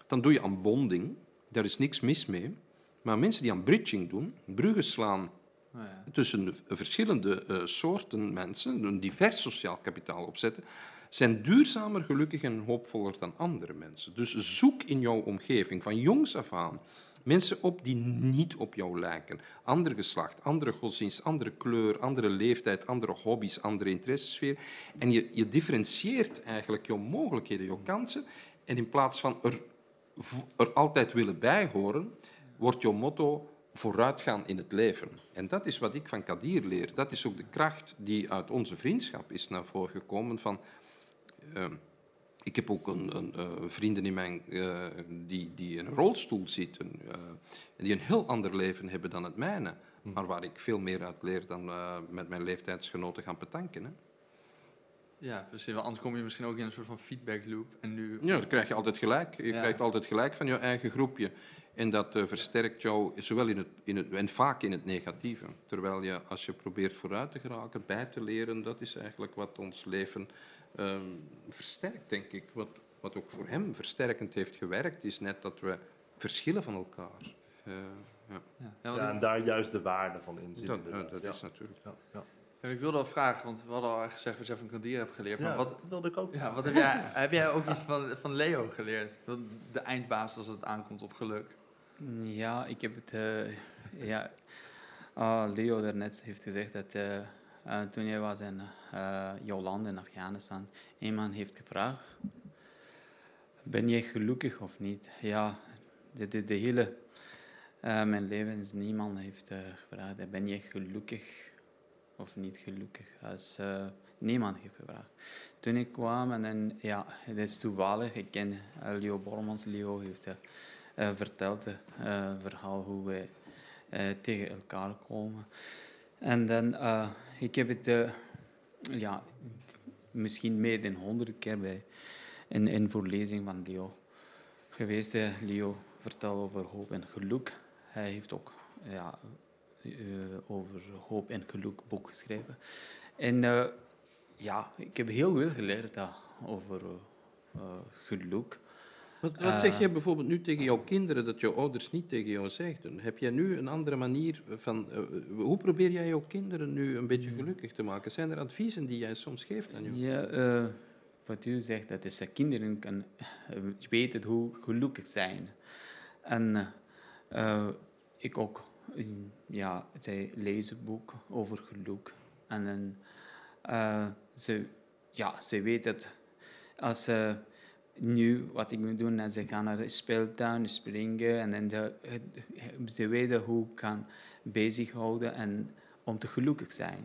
Dan doe je aan bonding, daar is niks mis mee. Maar mensen die aan bridging doen, bruggen slaan tussen verschillende uh, soorten mensen, een divers sociaal kapitaal opzetten, zijn duurzamer, gelukkig en hoopvoller dan andere mensen. Dus zoek in jouw omgeving, van jongs af aan, mensen op die niet op jou lijken. Ander geslacht, andere godsdienst, andere kleur, andere leeftijd, andere hobby's, andere interessesfeer. En je, je differentieert eigenlijk jouw mogelijkheden, jouw kansen. En in plaats van er, er altijd willen bijhoren, wordt jouw motto vooruitgaan in het leven. En dat is wat ik van Kadir leer. Dat is ook de kracht die uit onze vriendschap is naar voren gekomen. Van, uh, ik heb ook een, een uh, vrienden in mijn, uh, die, die in een rolstoel zitten en die een heel ander leven hebben dan het mijne. Hm. Maar waar ik veel meer uit leer dan met mijn leeftijdsgenoten gaan betanken. Hè. Ja, precies. Want anders kom je misschien ook in een soort van feedback loop. En nu... Ja, dan krijg je altijd gelijk. Je ja. krijgt altijd gelijk van je eigen groepje. En dat uh, versterkt jou zowel in het, in het, en vaak in het negatieve. Terwijl je, als je probeert vooruit te geraken, bij te leren, dat is eigenlijk wat ons leven uh, versterkt, denk ik. Wat, wat ook voor hem versterkend heeft gewerkt, is net dat we verschillen van elkaar. Uh, ja. Ja, ja, en daar juist de waarde van inzien. Dat, dat is natuurlijk. Ja. En ik wilde al vragen, want we hadden al gezegd wat jij van Kadir hebt geleerd. Maar wat, dat wilde ik ook. Ja, wat heb, jij, heb jij ook iets van, van Leo geleerd? De eindbaas als het aankomt op geluk. Ja, ik heb het. Uh, ja, uh, Leo daarnet heeft gezegd dat uh, toen jij was in jouw land in Afghanistan, iemand heeft gevraagd: Ben je gelukkig of niet? Ja, de, de, de hele. mijn leven is niemand heeft gevraagd: Ben je gelukkig of niet gelukkig? Als, niemand heeft gevraagd. Toen ik kwam en dan, ja, het is toevallig, ik ken Leo Bormans. Leo heeft vertelt het uh, verhaal hoe wij uh, tegen elkaar komen. En dan, ik heb het ja, misschien meer dan honderd keer bij in, in voorlezing van Leo geweest. Leo vertelt over hoop en geluk. Hij heeft ook ja, over hoop en geluk boek geschreven. En ja, ik heb heel veel geleerd over geluk. Wat, wat zeg je bijvoorbeeld nu tegen jouw kinderen dat jouw ouders niet tegen jou zeggen? Heb jij nu een andere manier van... Uh, hoe probeer jij jouw kinderen nu een beetje gelukkig te maken? Zijn er adviezen die jij soms geeft aan jou? Ja, uh, wat u zegt, dat is dat kinderen kan, uh, weten hoe gelukkig zijn. En ik ook. Ja, zij lezen boek over geluk. En ze, ja, ze weten dat als ze nu wat ik moet doen, en ze gaan naar de speeltuin springen en dan de, ze weten hoe ik kan bezighouden en om te gelukkig zijn.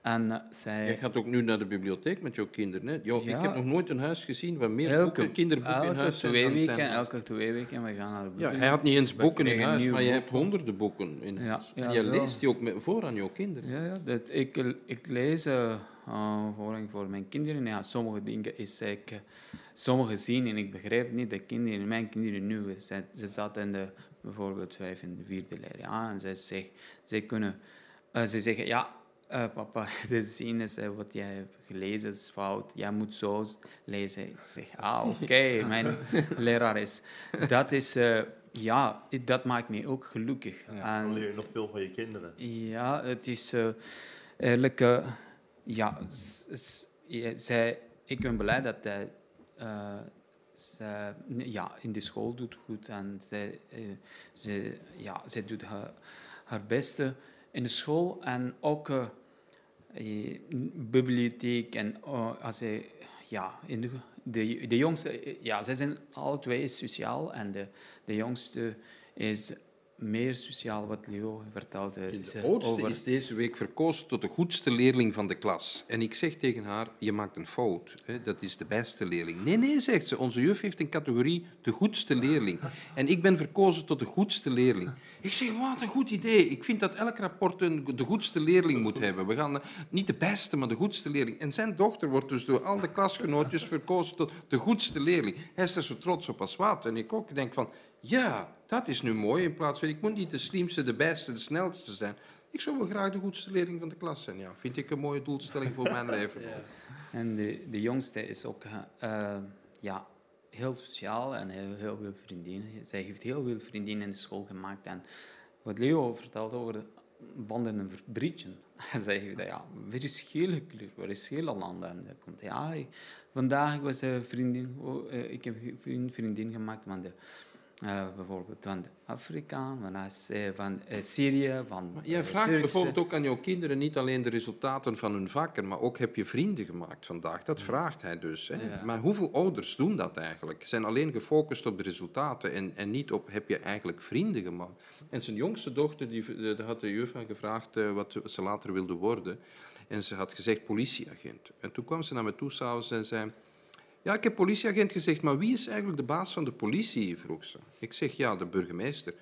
En uh, zij... Je gaat ook nu naar de bibliotheek met jouw kinderen. Hè? Jo, ja. Ik heb nog nooit een huis gezien waar meer elke, boeken, kinderboeken in huis twee zijn. Weken, elke twee weken we gaan naar de bibliotheek. Ja, hij had niet eens boeken in huis, maar je hebt honderden boeken in huis. Ja, en je leest die ook voor aan jouw kinderen. Ja, ja dat, ik, ik lees uh, voor, voor mijn kinderen. Ja, sommige dingen is ik sommige zien en ik begrijp niet dat kinderen, mijn kinderen nu, ze, ze zaten in de, bijvoorbeeld vijf en de vierde leer ja, en ze, zeg, ze kunnen, uh, ze zeggen, ja, uh, papa, (laughs) de zin is uh, wat jij hebt gelezen is fout, jij moet zo lezen. Ik zeg, ah, oké, okay, (laughs) mijn leraar is. Dat is, ja, dat maakt me ook gelukkig. Ja, dan leer je nog veel van je kinderen. Ja, het is eigenlijk, eh, ja, zij, ik ben blij dat eh, zij, ja, in de school doet goed en zij, eh, ze, ja, zij doet haar, haar beste in de school en ook eh, bibliotheek en als hij, ja, in de, de, de jongste, ja, zij zijn alle twee sociaal en de, de jongste is meer sociaal, wat Leo vertelde. is, De eh, oudste over- is deze week verkozen tot de goedste leerling van de klas. En ik zeg tegen haar, je maakt een fout. Hè? Dat is de beste leerling. Nee, nee, zegt ze. Onze juf heeft een categorie de goedste leerling. En ik ben verkozen tot de goedste leerling. Ik zeg, wat een goed idee. Ik vind dat elk rapport een, de goedste leerling moet hebben. We gaan eh, niet de beste, maar de goedste leerling. En zijn dochter wordt dus door al de klasgenootjes verkozen tot de goedste leerling. Hij is er zo trots op als wat. En ik ook Ik denk van, ja, dat is nu mooi. In plaats van, ik moet niet de slimste, de beste, de snelste zijn. Ik zou wel graag de goedste leerling van de klas zijn. Ja, vind ik een mooie doelstelling voor mijn (laughs) leven. En de, de jongste is ook eh, eh, ja, heel sociaal en heel, heel veel vriendinnen. Zij heeft heel veel vriendinnen in de school gemaakt. En wat Leo vertelt over de banden en verbriechen. Zij (laughs) heeft dat, ja, verschillende verschillende landen. En dan komt, ja, ik- vandaag was een vriendin, oh, eh, ik heb een vriendin gemaakt van de, eh, bijvoorbeeld van de Afrika, van, eh, van eh, Syrië, van Maar jij eh, vraagt Turkse. bijvoorbeeld ook aan jouw kinderen niet alleen de resultaten van hun vakken, maar ook heb je vrienden gemaakt vandaag. Dat vraagt hij dus. Hè. Ja. Maar hoeveel ouders doen dat eigenlijk? Zijn alleen gefocust op de resultaten en, en niet op heb je eigenlijk vrienden gemaakt. En zijn jongste dochter, die, eh, daar had de juf aan gevraagd eh, wat ze later wilde worden. En ze had gezegd politieagent. En toen kwam ze naar me toe s'avonds en zei... Ja, ik heb politieagent gezegd, maar wie is eigenlijk de baas van de politie? vroeg ze. Ik zeg, ja, de burgemeester.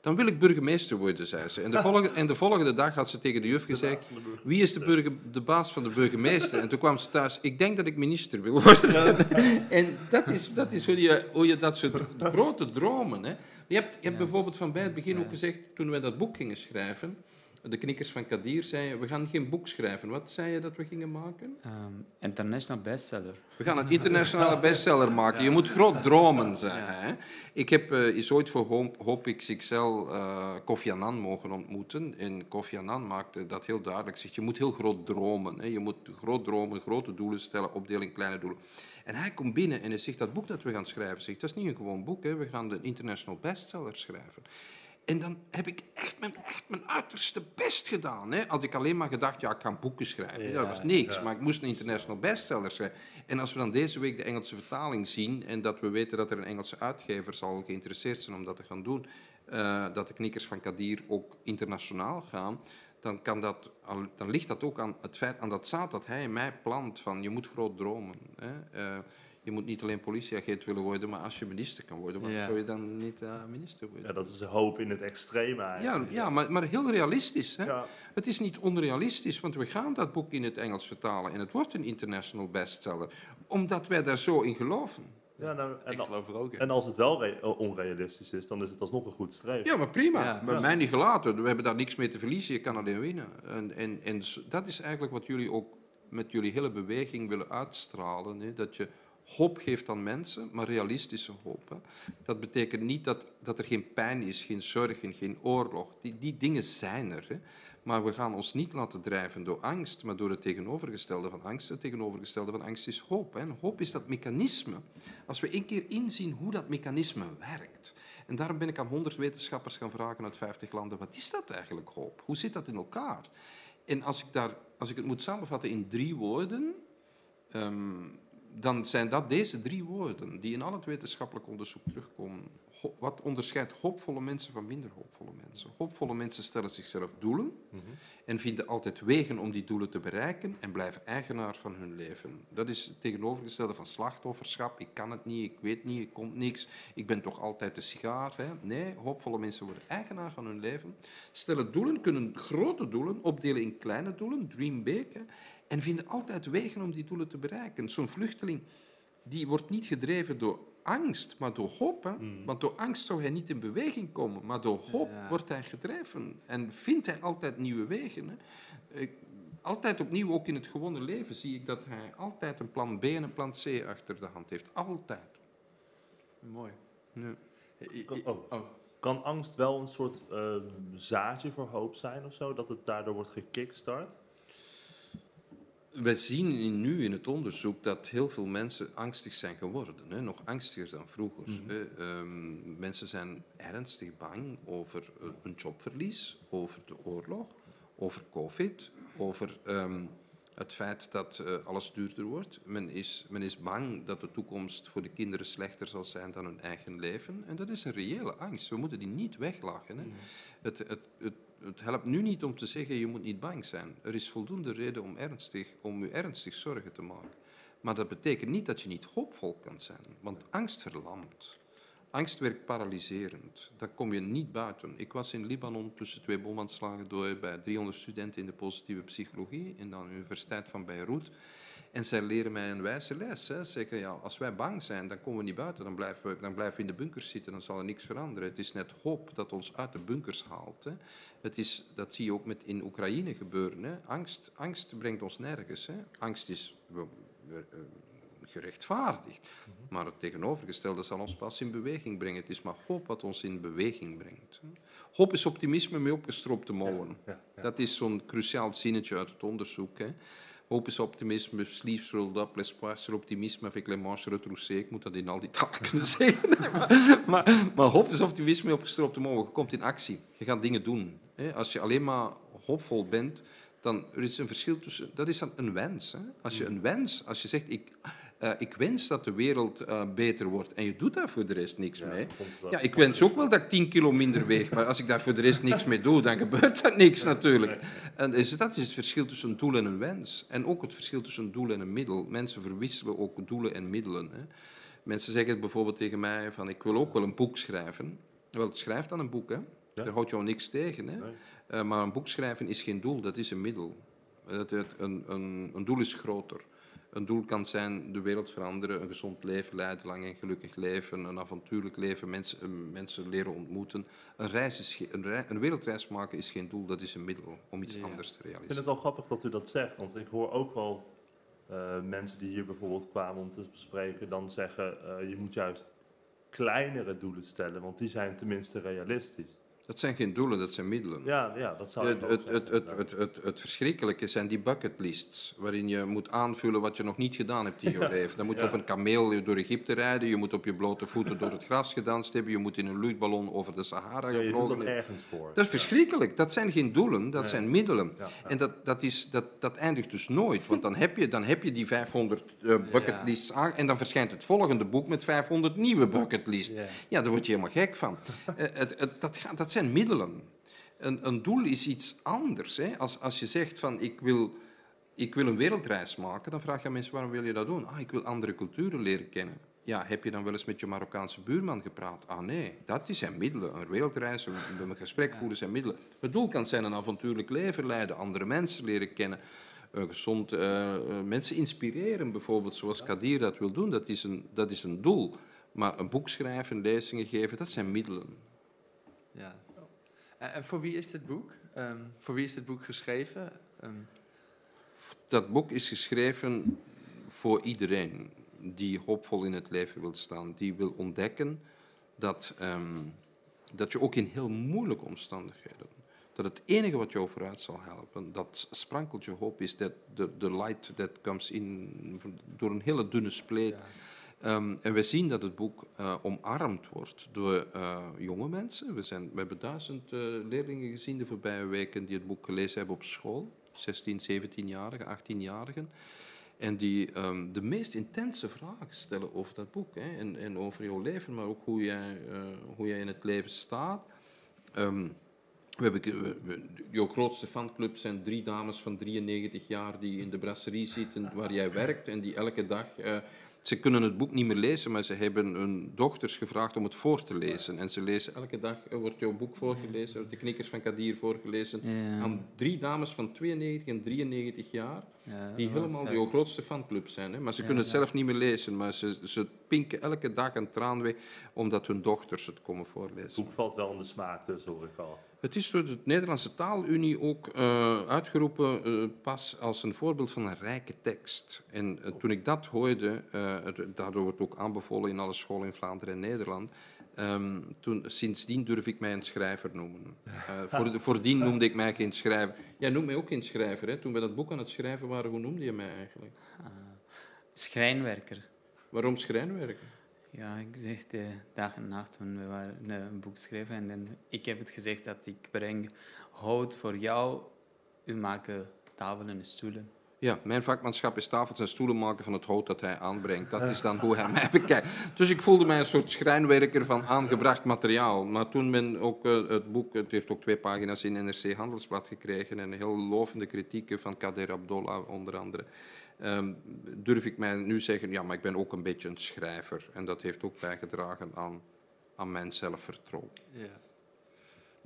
Dan wil ik burgemeester worden, zei ze. En de (laughs) volgende, en de volgende dag had ze tegen de juf gezegd, wie is de, burger, de baas van de burgemeester? En toen kwam ze thuis, ik denk dat ik minister wil worden. (laughs) En dat is, dat is hoe, je, hoe je dat soort grote dromen... Hè. Je hebt, je hebt bijvoorbeeld van bij het begin ook gezegd, toen wij dat boek gingen schrijven, de knikkers van Kadir zeiden, we gaan geen boek schrijven. Wat zei je dat we gingen maken? Ehm, international bestseller. We gaan een internationale bestseller maken. Je moet groot dromen, zei hij. Ik heb eens ooit voor Hoop, Hoop XXL eh, Kofi Annan mogen ontmoeten. En Kofi Annan maakte dat heel duidelijk. Zegt, je moet heel groot dromen. Hè. Je moet groot dromen, grote doelen stellen, opdeling kleine doelen. En hij komt binnen en hij zegt, dat boek dat we gaan schrijven, zegt, dat is niet een gewoon boek. Hè. We gaan de international bestseller schrijven. En dan heb ik echt mijn, echt mijn uiterste best gedaan. Hè. Had ik alleen maar gedacht, ja, ik ga boeken schrijven. Ja, dat was niks, ja. maar ik moest een international bestseller schrijven. En als we dan deze week de Engelse vertaling zien en dat we weten dat er een Engelse uitgever zal geïnteresseerd zijn om dat te gaan doen, eh, dat de knikkers van Kadir ook internationaal gaan, dan, kan dat, dan ligt dat ook aan het feit, aan dat zaad dat hij in mij plant van je moet groot dromen. Hè. Eh, je moet niet alleen politieagent willen worden, maar als je minister kan worden, waarom Ja. zou je dan niet eh, minister worden? Ja, dat is hoop in het extreme Ja, eigenlijk. ja maar, maar heel realistisch. Hè? Ja. Het is niet onrealistisch, want we gaan dat boek in het Engels vertalen en het wordt een international bestseller, omdat wij daar zo in geloven. Ja, nou, Ik en, geloof er ook in. en als het wel re- eh, onrealistisch is, dan is het alsnog een goed streven. Ja, maar prima. Ja. Bij Ja. mij niet gelaten. We hebben daar niks mee te verliezen. Je kan alleen winnen. En, en, en dat is eigenlijk wat jullie ook met jullie hele beweging willen uitstralen. Hè? Dat je hoop geeft aan mensen, maar realistische hoop. Dat betekent niet dat, dat er geen pijn is, geen zorgen, geen oorlog. Die, die dingen zijn er. Hè? Maar we gaan ons niet laten drijven door angst, maar door het tegenovergestelde van angst. Het tegenovergestelde van angst is hoop. Hè? En hoop is dat mechanisme. Als we één keer inzien hoe dat mechanisme werkt. En daarom ben ik aan 100 wetenschappers gaan vragen uit 50 landen: wat is dat eigenlijk hoop? Hoe zit dat in elkaar? En als ik, daar, als ik het moet samenvatten in drie woorden, ehm, dan zijn dat deze drie woorden die in al het wetenschappelijk onderzoek terugkomen. Ho- wat onderscheidt hoopvolle mensen van minder hoopvolle mensen? Hoopvolle mensen stellen zichzelf doelen en vinden altijd wegen om die doelen te bereiken en blijven eigenaar van hun leven. Dat is het tegenovergestelde van slachtofferschap. Ik kan het niet, ik weet niet, ik komt niks, ik ben toch altijd de sigaar. Hè? Nee, hoopvolle mensen worden eigenaar van hun leven, stellen doelen, kunnen grote doelen opdelen in kleine doelen, dream big, hè? En vinden altijd wegen om die doelen te bereiken. Zo'n vluchteling die wordt niet gedreven door angst, maar door hoop. Hè? Want door angst zou hij niet in beweging komen, maar door hoop Ja. wordt hij gedreven. En vindt hij altijd nieuwe wegen. Hè? Ik- altijd opnieuw, ook in het gewone leven, zie ik dat hij altijd een plan B en een plan C achter de hand heeft. Altijd. Mooi. Ja. Kan- oh. oh. Kan angst wel een soort eh, zaadje voor hoop zijn of zo? Dat het daardoor wordt gekickstart? Wij zien nu in het onderzoek dat heel veel mensen angstig zijn geworden. Hè? Nog angstiger dan vroeger. hè. Ehm, mensen zijn ernstig bang over een jobverlies, over de oorlog, over covid, over ehm, het feit dat eh, alles duurder wordt. Men is, men is bang dat de toekomst voor de kinderen slechter zal zijn dan hun eigen leven. En dat is een reële angst. We moeten die niet weglachen. Hè? Het, het, het, het helpt nu niet om te zeggen je moet niet bang zijn. Er is voldoende reden om, ernstig, om je ernstig zorgen te maken. Maar dat betekent niet dat je niet hoopvol kan zijn. Want angst verlamt. Angst werkt paralyserend. Daar kom je niet buiten. Ik was in Libanon tussen twee bomaanslagen door bij 300 studenten in de positieve psychologie in de Universiteit van Beirut. En zij leren mij een wijze les. Hè. Ze zeggen, ja, als wij bang zijn, dan komen we niet buiten. Dan blijven, we, dan blijven we in de bunkers zitten, dan zal er niks veranderen. Het is net hoop dat ons uit de bunkers haalt. Hè. Het is, dat zie je ook met in Oekraïne gebeuren. Hè. Angst, angst brengt ons nergens. Hè. Angst is we- we- eh, gerechtvaardigd. Maar het tegenovergestelde zal ons pas in beweging brengen. Het is maar hoop wat ons in beweging brengt. Hoop is optimisme met opgestroopte mouwen. Ja, ja. Dat is zo'n cruciaal zinnetje uit het onderzoek. Hè. Hoop is optimisme, sleeves rolled up, l'espoir sur optimisme avec les manches retroussées. Ik moet dat in al die talen kunnen zeggen. maar, maar, maar hoop is optimisme op mouwen. Je komt in actie. Je gaat dingen doen. Als je alleen maar hoopvol bent, dan er is een verschil tussen... Dat is dan een wens. Als je een wens, als je zegt... Ik, eh, ik wens dat de wereld eh, beter wordt en je doet daar voor de rest niks Ja, mee. Ja, ik wens ook wel dat ik 10 kilo minder weeg, maar als ik daar voor de rest niks mee doe, dan gebeurt er niks natuurlijk. En dus dat is het verschil tussen een doel en een wens. En ook het verschil tussen een doel en een middel. Mensen verwisselen ook doelen en middelen. Hè. Mensen zeggen bijvoorbeeld tegen mij van ik wil ook wel een boek schrijven. Wel, schrijf dan een boek, hè. Daar houdt jou niks tegen. Hè. Nee. Eh, maar een boek schrijven is geen doel, dat is een middel. Een, een, een doel is groter. Een doel kan zijn de wereld veranderen, een gezond leven leiden, lang en gelukkig leven, een avontuurlijk leven, mensen, eh, mensen leren ontmoeten. Een, reis is ge- een, rei- een wereldreis maken is geen doel, dat is een middel om iets Ja. anders te Ik vind realiseren. het wel grappig dat u dat zegt, want ik hoor ook wel eh, mensen die hier bijvoorbeeld kwamen om te bespreken, dan zeggen uh, je moet juist kleinere doelen stellen, want die zijn tenminste realistisch. Dat zijn geen doelen, dat zijn middelen. Ja, ja dat zou Het, het, het, het, het, het, het verschrikkelijke zijn die bucketlists, waarin je moet aanvullen wat je nog niet gedaan hebt in je (laughs) leven. Dan moet je Ja. op een kameel door Egypte rijden, je moet op je blote voeten door het gras gedanst hebben, je moet in een luchtballon over de Sahara Ja, gevlogen dat hebben. ergens voor. Dat is verschrikkelijk. Dat zijn geen doelen, dat Nee. zijn middelen. Ja, ja. En dat, dat, is, dat, dat eindigt dus nooit, want dan heb je, dan heb je die 500 eh, bucketlists aan en dan verschijnt het volgende boek met 500 nieuwe bucketlists. Ja. Ja, daar word je helemaal gek van. Eh, het, het, dat, gaat, dat zijn middelen. Een, een doel is iets anders. Hè. Als, als je zegt van ik wil, ik wil een wereldreis maken, dan vraag je aan mensen waarom wil je dat doen? Ah, ik wil andere culturen leren kennen. Ja, heb je dan wel eens met je Marokkaanse buurman gepraat? Ah nee, dat is zijn middelen. Een wereldreis, een, een gesprek voeren zijn middelen. Het doel kan zijn een avontuurlijk leven leiden, andere mensen leren kennen, eh, gezond eh, eh, mensen inspireren, bijvoorbeeld zoals Kadir dat wil doen. Dat is, een, dat is een doel. Maar een boek schrijven, lezingen geven, dat zijn middelen. Ja. En, en voor wie is dit boek? Ehm, voor wie is dit boek geschreven? Ehm, Dat boek is geschreven voor iedereen die hoopvol in het leven wil staan, die wil ontdekken dat, ehm, dat je ook in heel moeilijke omstandigheden, dat het enige wat jou vooruit zal helpen, dat sprankeltje hoop is, dat the light that comes in door een hele dunne spleet. ja. Ehm, en we zien dat het boek eh, omarmd wordt door eh, jonge mensen. We, zijn, we hebben duizend eh, leerlingen gezien de voorbije weken die het boek gelezen hebben op school. 16, 17-jarigen, 18-jarigen. En die ehm, de meest intense vragen stellen over dat boek. Hè. En, en over jouw leven, maar ook hoe jij, hoe jij in het leven staat. Ehm, we hebben, we- jouw grootste fanclub zijn drie dames van 93 jaar die in de brasserie zitten waar jij werkt en die elke dag... ze kunnen het boek niet meer lezen, maar ze hebben hun dochters gevraagd om het voor te lezen. En ze lezen elke dag, wordt jouw boek voorgelezen, wordt de knikkers van Kadir voorgelezen. Aan drie dames van 92 en 93 jaar, Ja, die helemaal jouw grootste fanclub zijn. Hè? Maar ze Ja, kunnen het ja. zelf niet meer lezen, maar ze, ze pinken elke dag een traan weg, omdat hun dochters het komen Het voorlezen. boek valt wel in de smaak, dus hoor ik al. Het is door de Nederlandse Taalunie ook eh, uitgeroepen eh, pas als een voorbeeld van een rijke tekst. En eh, toen ik dat hoorde, eh, het- daardoor wordt ook aanbevolen in alle scholen in Vlaanderen en Nederland, Ehm, toen, sindsdien durf ik mij een schrijver noemen. Eh, voor, voordien noemde ik mij geen schrijver. Jij noemt mij ook geen schrijver. Hè? Toen we dat boek aan het schrijven waren, hoe noemde je mij eigenlijk? Ah, schrijnwerker. Waarom schrijnwerker? Ja, ik zeg de dag en nacht toen we waren eh, een boek schrijven. En dan, ik heb het gezegd dat ik breng hout voor jou. U maken tafelen en stoelen. Ja, mijn vakmanschap is tafels en stoelen maken van het hout dat hij aanbrengt. Dat is dan hoe hij (laughs) mij bekijkt. Dus ik voelde mij een soort schrijnwerker van aangebracht materiaal. Maar toen men ook eh, het boek, het heeft ook twee pagina's in NRC Handelsblad gekregen en heel lovende kritieken van Kader Abdollah onder andere. Ehm, durf ik mij nu zeggen, ja, maar ik ben ook een beetje een schrijver. En dat heeft ook bijgedragen aan, aan mijn zelfvertrouwen. Ja.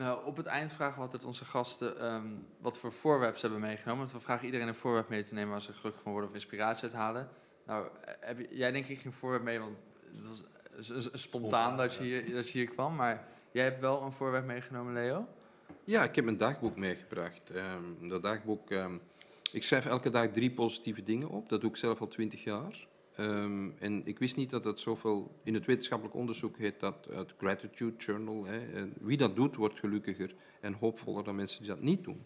Nou, op het eind vragen we altijd onze gasten ehm, wat voor voorwerpen ze hebben meegenomen. Want we vragen iedereen een voorwerp mee te nemen waar ze gelukkig van worden of inspiratie uit halen. Nou, eh, heb je, jij denk ik geen voorwerp mee, want het was spontaan dat je, hier, dat je hier kwam. Maar jij hebt wel een voorwerp meegenomen, Leo? Ja, ik heb een dagboek meegebracht. Ehm, dat dagboek, ehm, ik schrijf elke dag drie positieve dingen op. Dat doe ik zelf al twintig jaar. Ehm, en ik wist niet dat dat zoveel... In het wetenschappelijk onderzoek heet dat het Gratitude Journal. Hè. En wie dat doet, wordt gelukkiger en hoopvoller dan mensen die dat niet doen.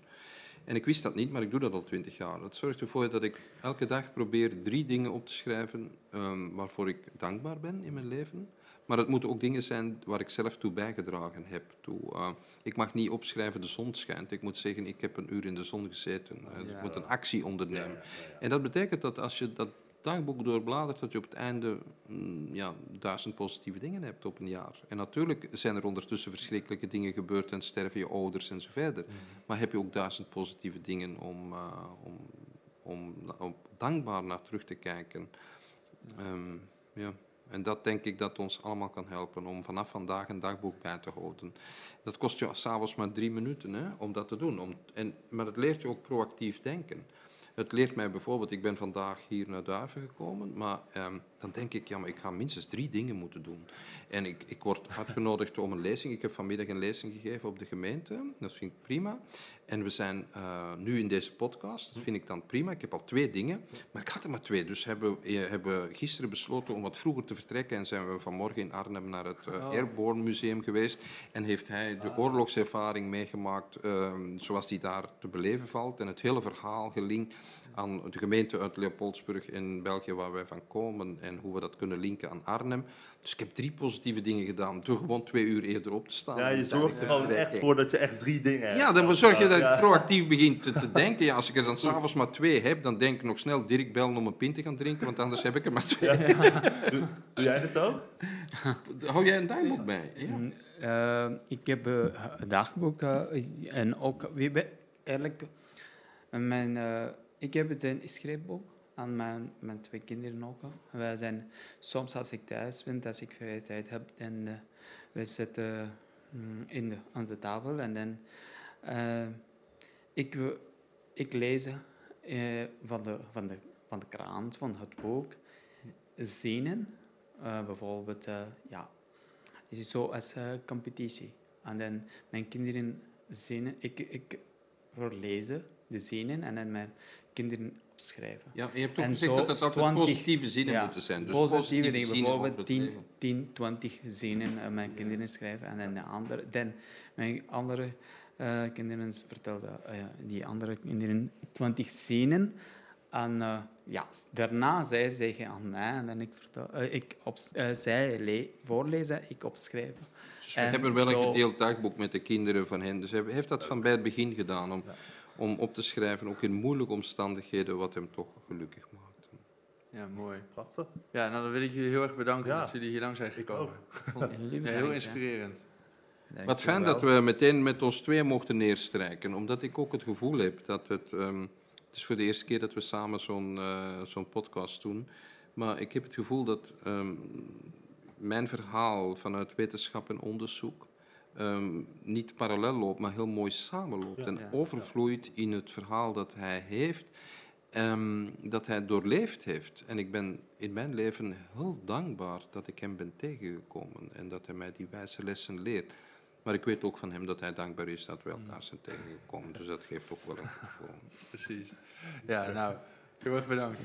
En ik wist dat niet, maar ik doe dat al twintig jaar. Dat zorgt ervoor dat ik elke dag probeer drie dingen op te schrijven ehm, waarvoor ik dankbaar ben in mijn leven. Maar het moeten ook dingen zijn waar ik zelf toe bijgedragen heb. Toe, eh, ik mag niet opschrijven de zon schijnt. Ik moet zeggen, ik heb een uur in de zon gezeten. Ja. Ik moet een actie ondernemen. En dat betekent dat als je dat dagboek doorbladert, dat je op het einde mm, ja, duizend positieve dingen hebt op een jaar. En natuurlijk zijn er ondertussen verschrikkelijke dingen gebeurd en sterven je ouders en zo verder. Maar heb je ook duizend positieve dingen om, eh, om, om, om dankbaar naar terug te kijken. Ehm, ja. En dat denk ik dat ons allemaal kan helpen om vanaf vandaag een dagboek bij te houden. Dat kost je s'avonds maar drie minuten hè, om dat te doen. Om, en, maar het leert je ook proactief denken. Het leert mij bijvoorbeeld, ik ben vandaag hier naar Duiven gekomen, maar ehm, dan denk ik, ja, maar ik ga minstens drie dingen moeten doen. En ik, ik word uitgenodigd om een lezing. Ik heb vanmiddag een lezing gegeven op de gemeente, dat vind ik prima. En we zijn eh, nu in deze podcast, dat vind ik dan prima. Ik heb al twee dingen, maar ik had er maar twee. Dus hebben we hebben gisteren besloten om wat vroeger te vertrekken en zijn we vanmorgen in Arnhem naar het eh, Oh. Airborne Museum geweest. En heeft hij de oorlogservaring meegemaakt ehm, zoals die daar te beleven valt. En het hele verhaal gelinkt aan de gemeente uit Leopoldsburg in België waar wij van komen en hoe we dat kunnen linken aan Arnhem. Dus ik heb drie positieve dingen gedaan door gewoon twee uur eerder op te staan. Ja, en je zorgt er gewoon echt voor dat je echt drie dingen hebt. Ja, dan zorg je dat Ja. ik proactief begin te, te denken. Ja, als ik er dan s'avonds maar twee heb, dan denk ik nog snel Dirk bellen om een pint te gaan drinken, want anders heb ik er maar twee. Doe, doe jij dat ook? (laughs) Hou jij een dagboek bij? Ja. Mm, eh, ik heb eh, een dagboek eh, en ook, we hebben eigenlijk, mijn, eh, ik heb het een schrijfboek aan mijn, mijn twee kinderen ook. Wij zijn, soms als ik thuis ben, als ik vrije tijd heb, dan eh we zitten mm, in de, aan de tafel en dan, eh, ik, ik lees eh, van, de, van, de, van de krant, van het boek, zinnen, bijvoorbeeld, ja, is het zo als competitie. En dan mijn kinderen zinnen, ik, ik voorlezen de zinnen en dan mijn kinderen opschrijven. Ja, je hebt ook En gezegd dat het altijd 20 positieve zinnen ja, moeten zijn. Dus positieve dingen, zinnen over bijvoorbeeld het 10, leven. 10, 20 zinnen uh, mijn kinderen schrijven en dan de andere, dan mijn andere uh, kinderen vertelden, uh, die andere kinderen 20 zinnen. En uh, ja, daarna zij zeggen aan mij en dan ik, vertel, ik op, zij le voorlezen, ik opschrijven. Dus we en hebben wel zo... een gedeeld dagboek met de kinderen van hen. Dus heeft dat van bij het begin gedaan om. Om op te schrijven, ook in moeilijke omstandigheden, wat hem toch gelukkig maakt. Ja, mooi. Prachtig. Ja, nou dan wil ik jullie heel erg bedanken ja. dat jullie hier lang zijn gekomen. (laughs) Ik ja, heel inspirerend. Wat fijn dat we meteen met ons twee mochten neerstrijken, omdat ik ook het gevoel heb dat het... Um, het is voor de eerste keer dat we samen zo'n uh, zo'n podcast doen. Maar ik heb het gevoel dat um, mijn verhaal vanuit wetenschap en onderzoek um, niet parallel loopt, maar heel mooi samenloopt. Ja, en ja, overvloeit in het verhaal dat hij heeft, um, dat hij doorleefd heeft. En ik ben in mijn leven heel dankbaar dat ik hem ben tegengekomen en dat hij mij die wijze lessen leert. Maar ik weet ook van hem dat hij dankbaar is dat we elkaar zijn tegengekomen. Dus dat geeft ook wel een gevoel. (laughs) Precies. Ja, nou, heel erg bedankt.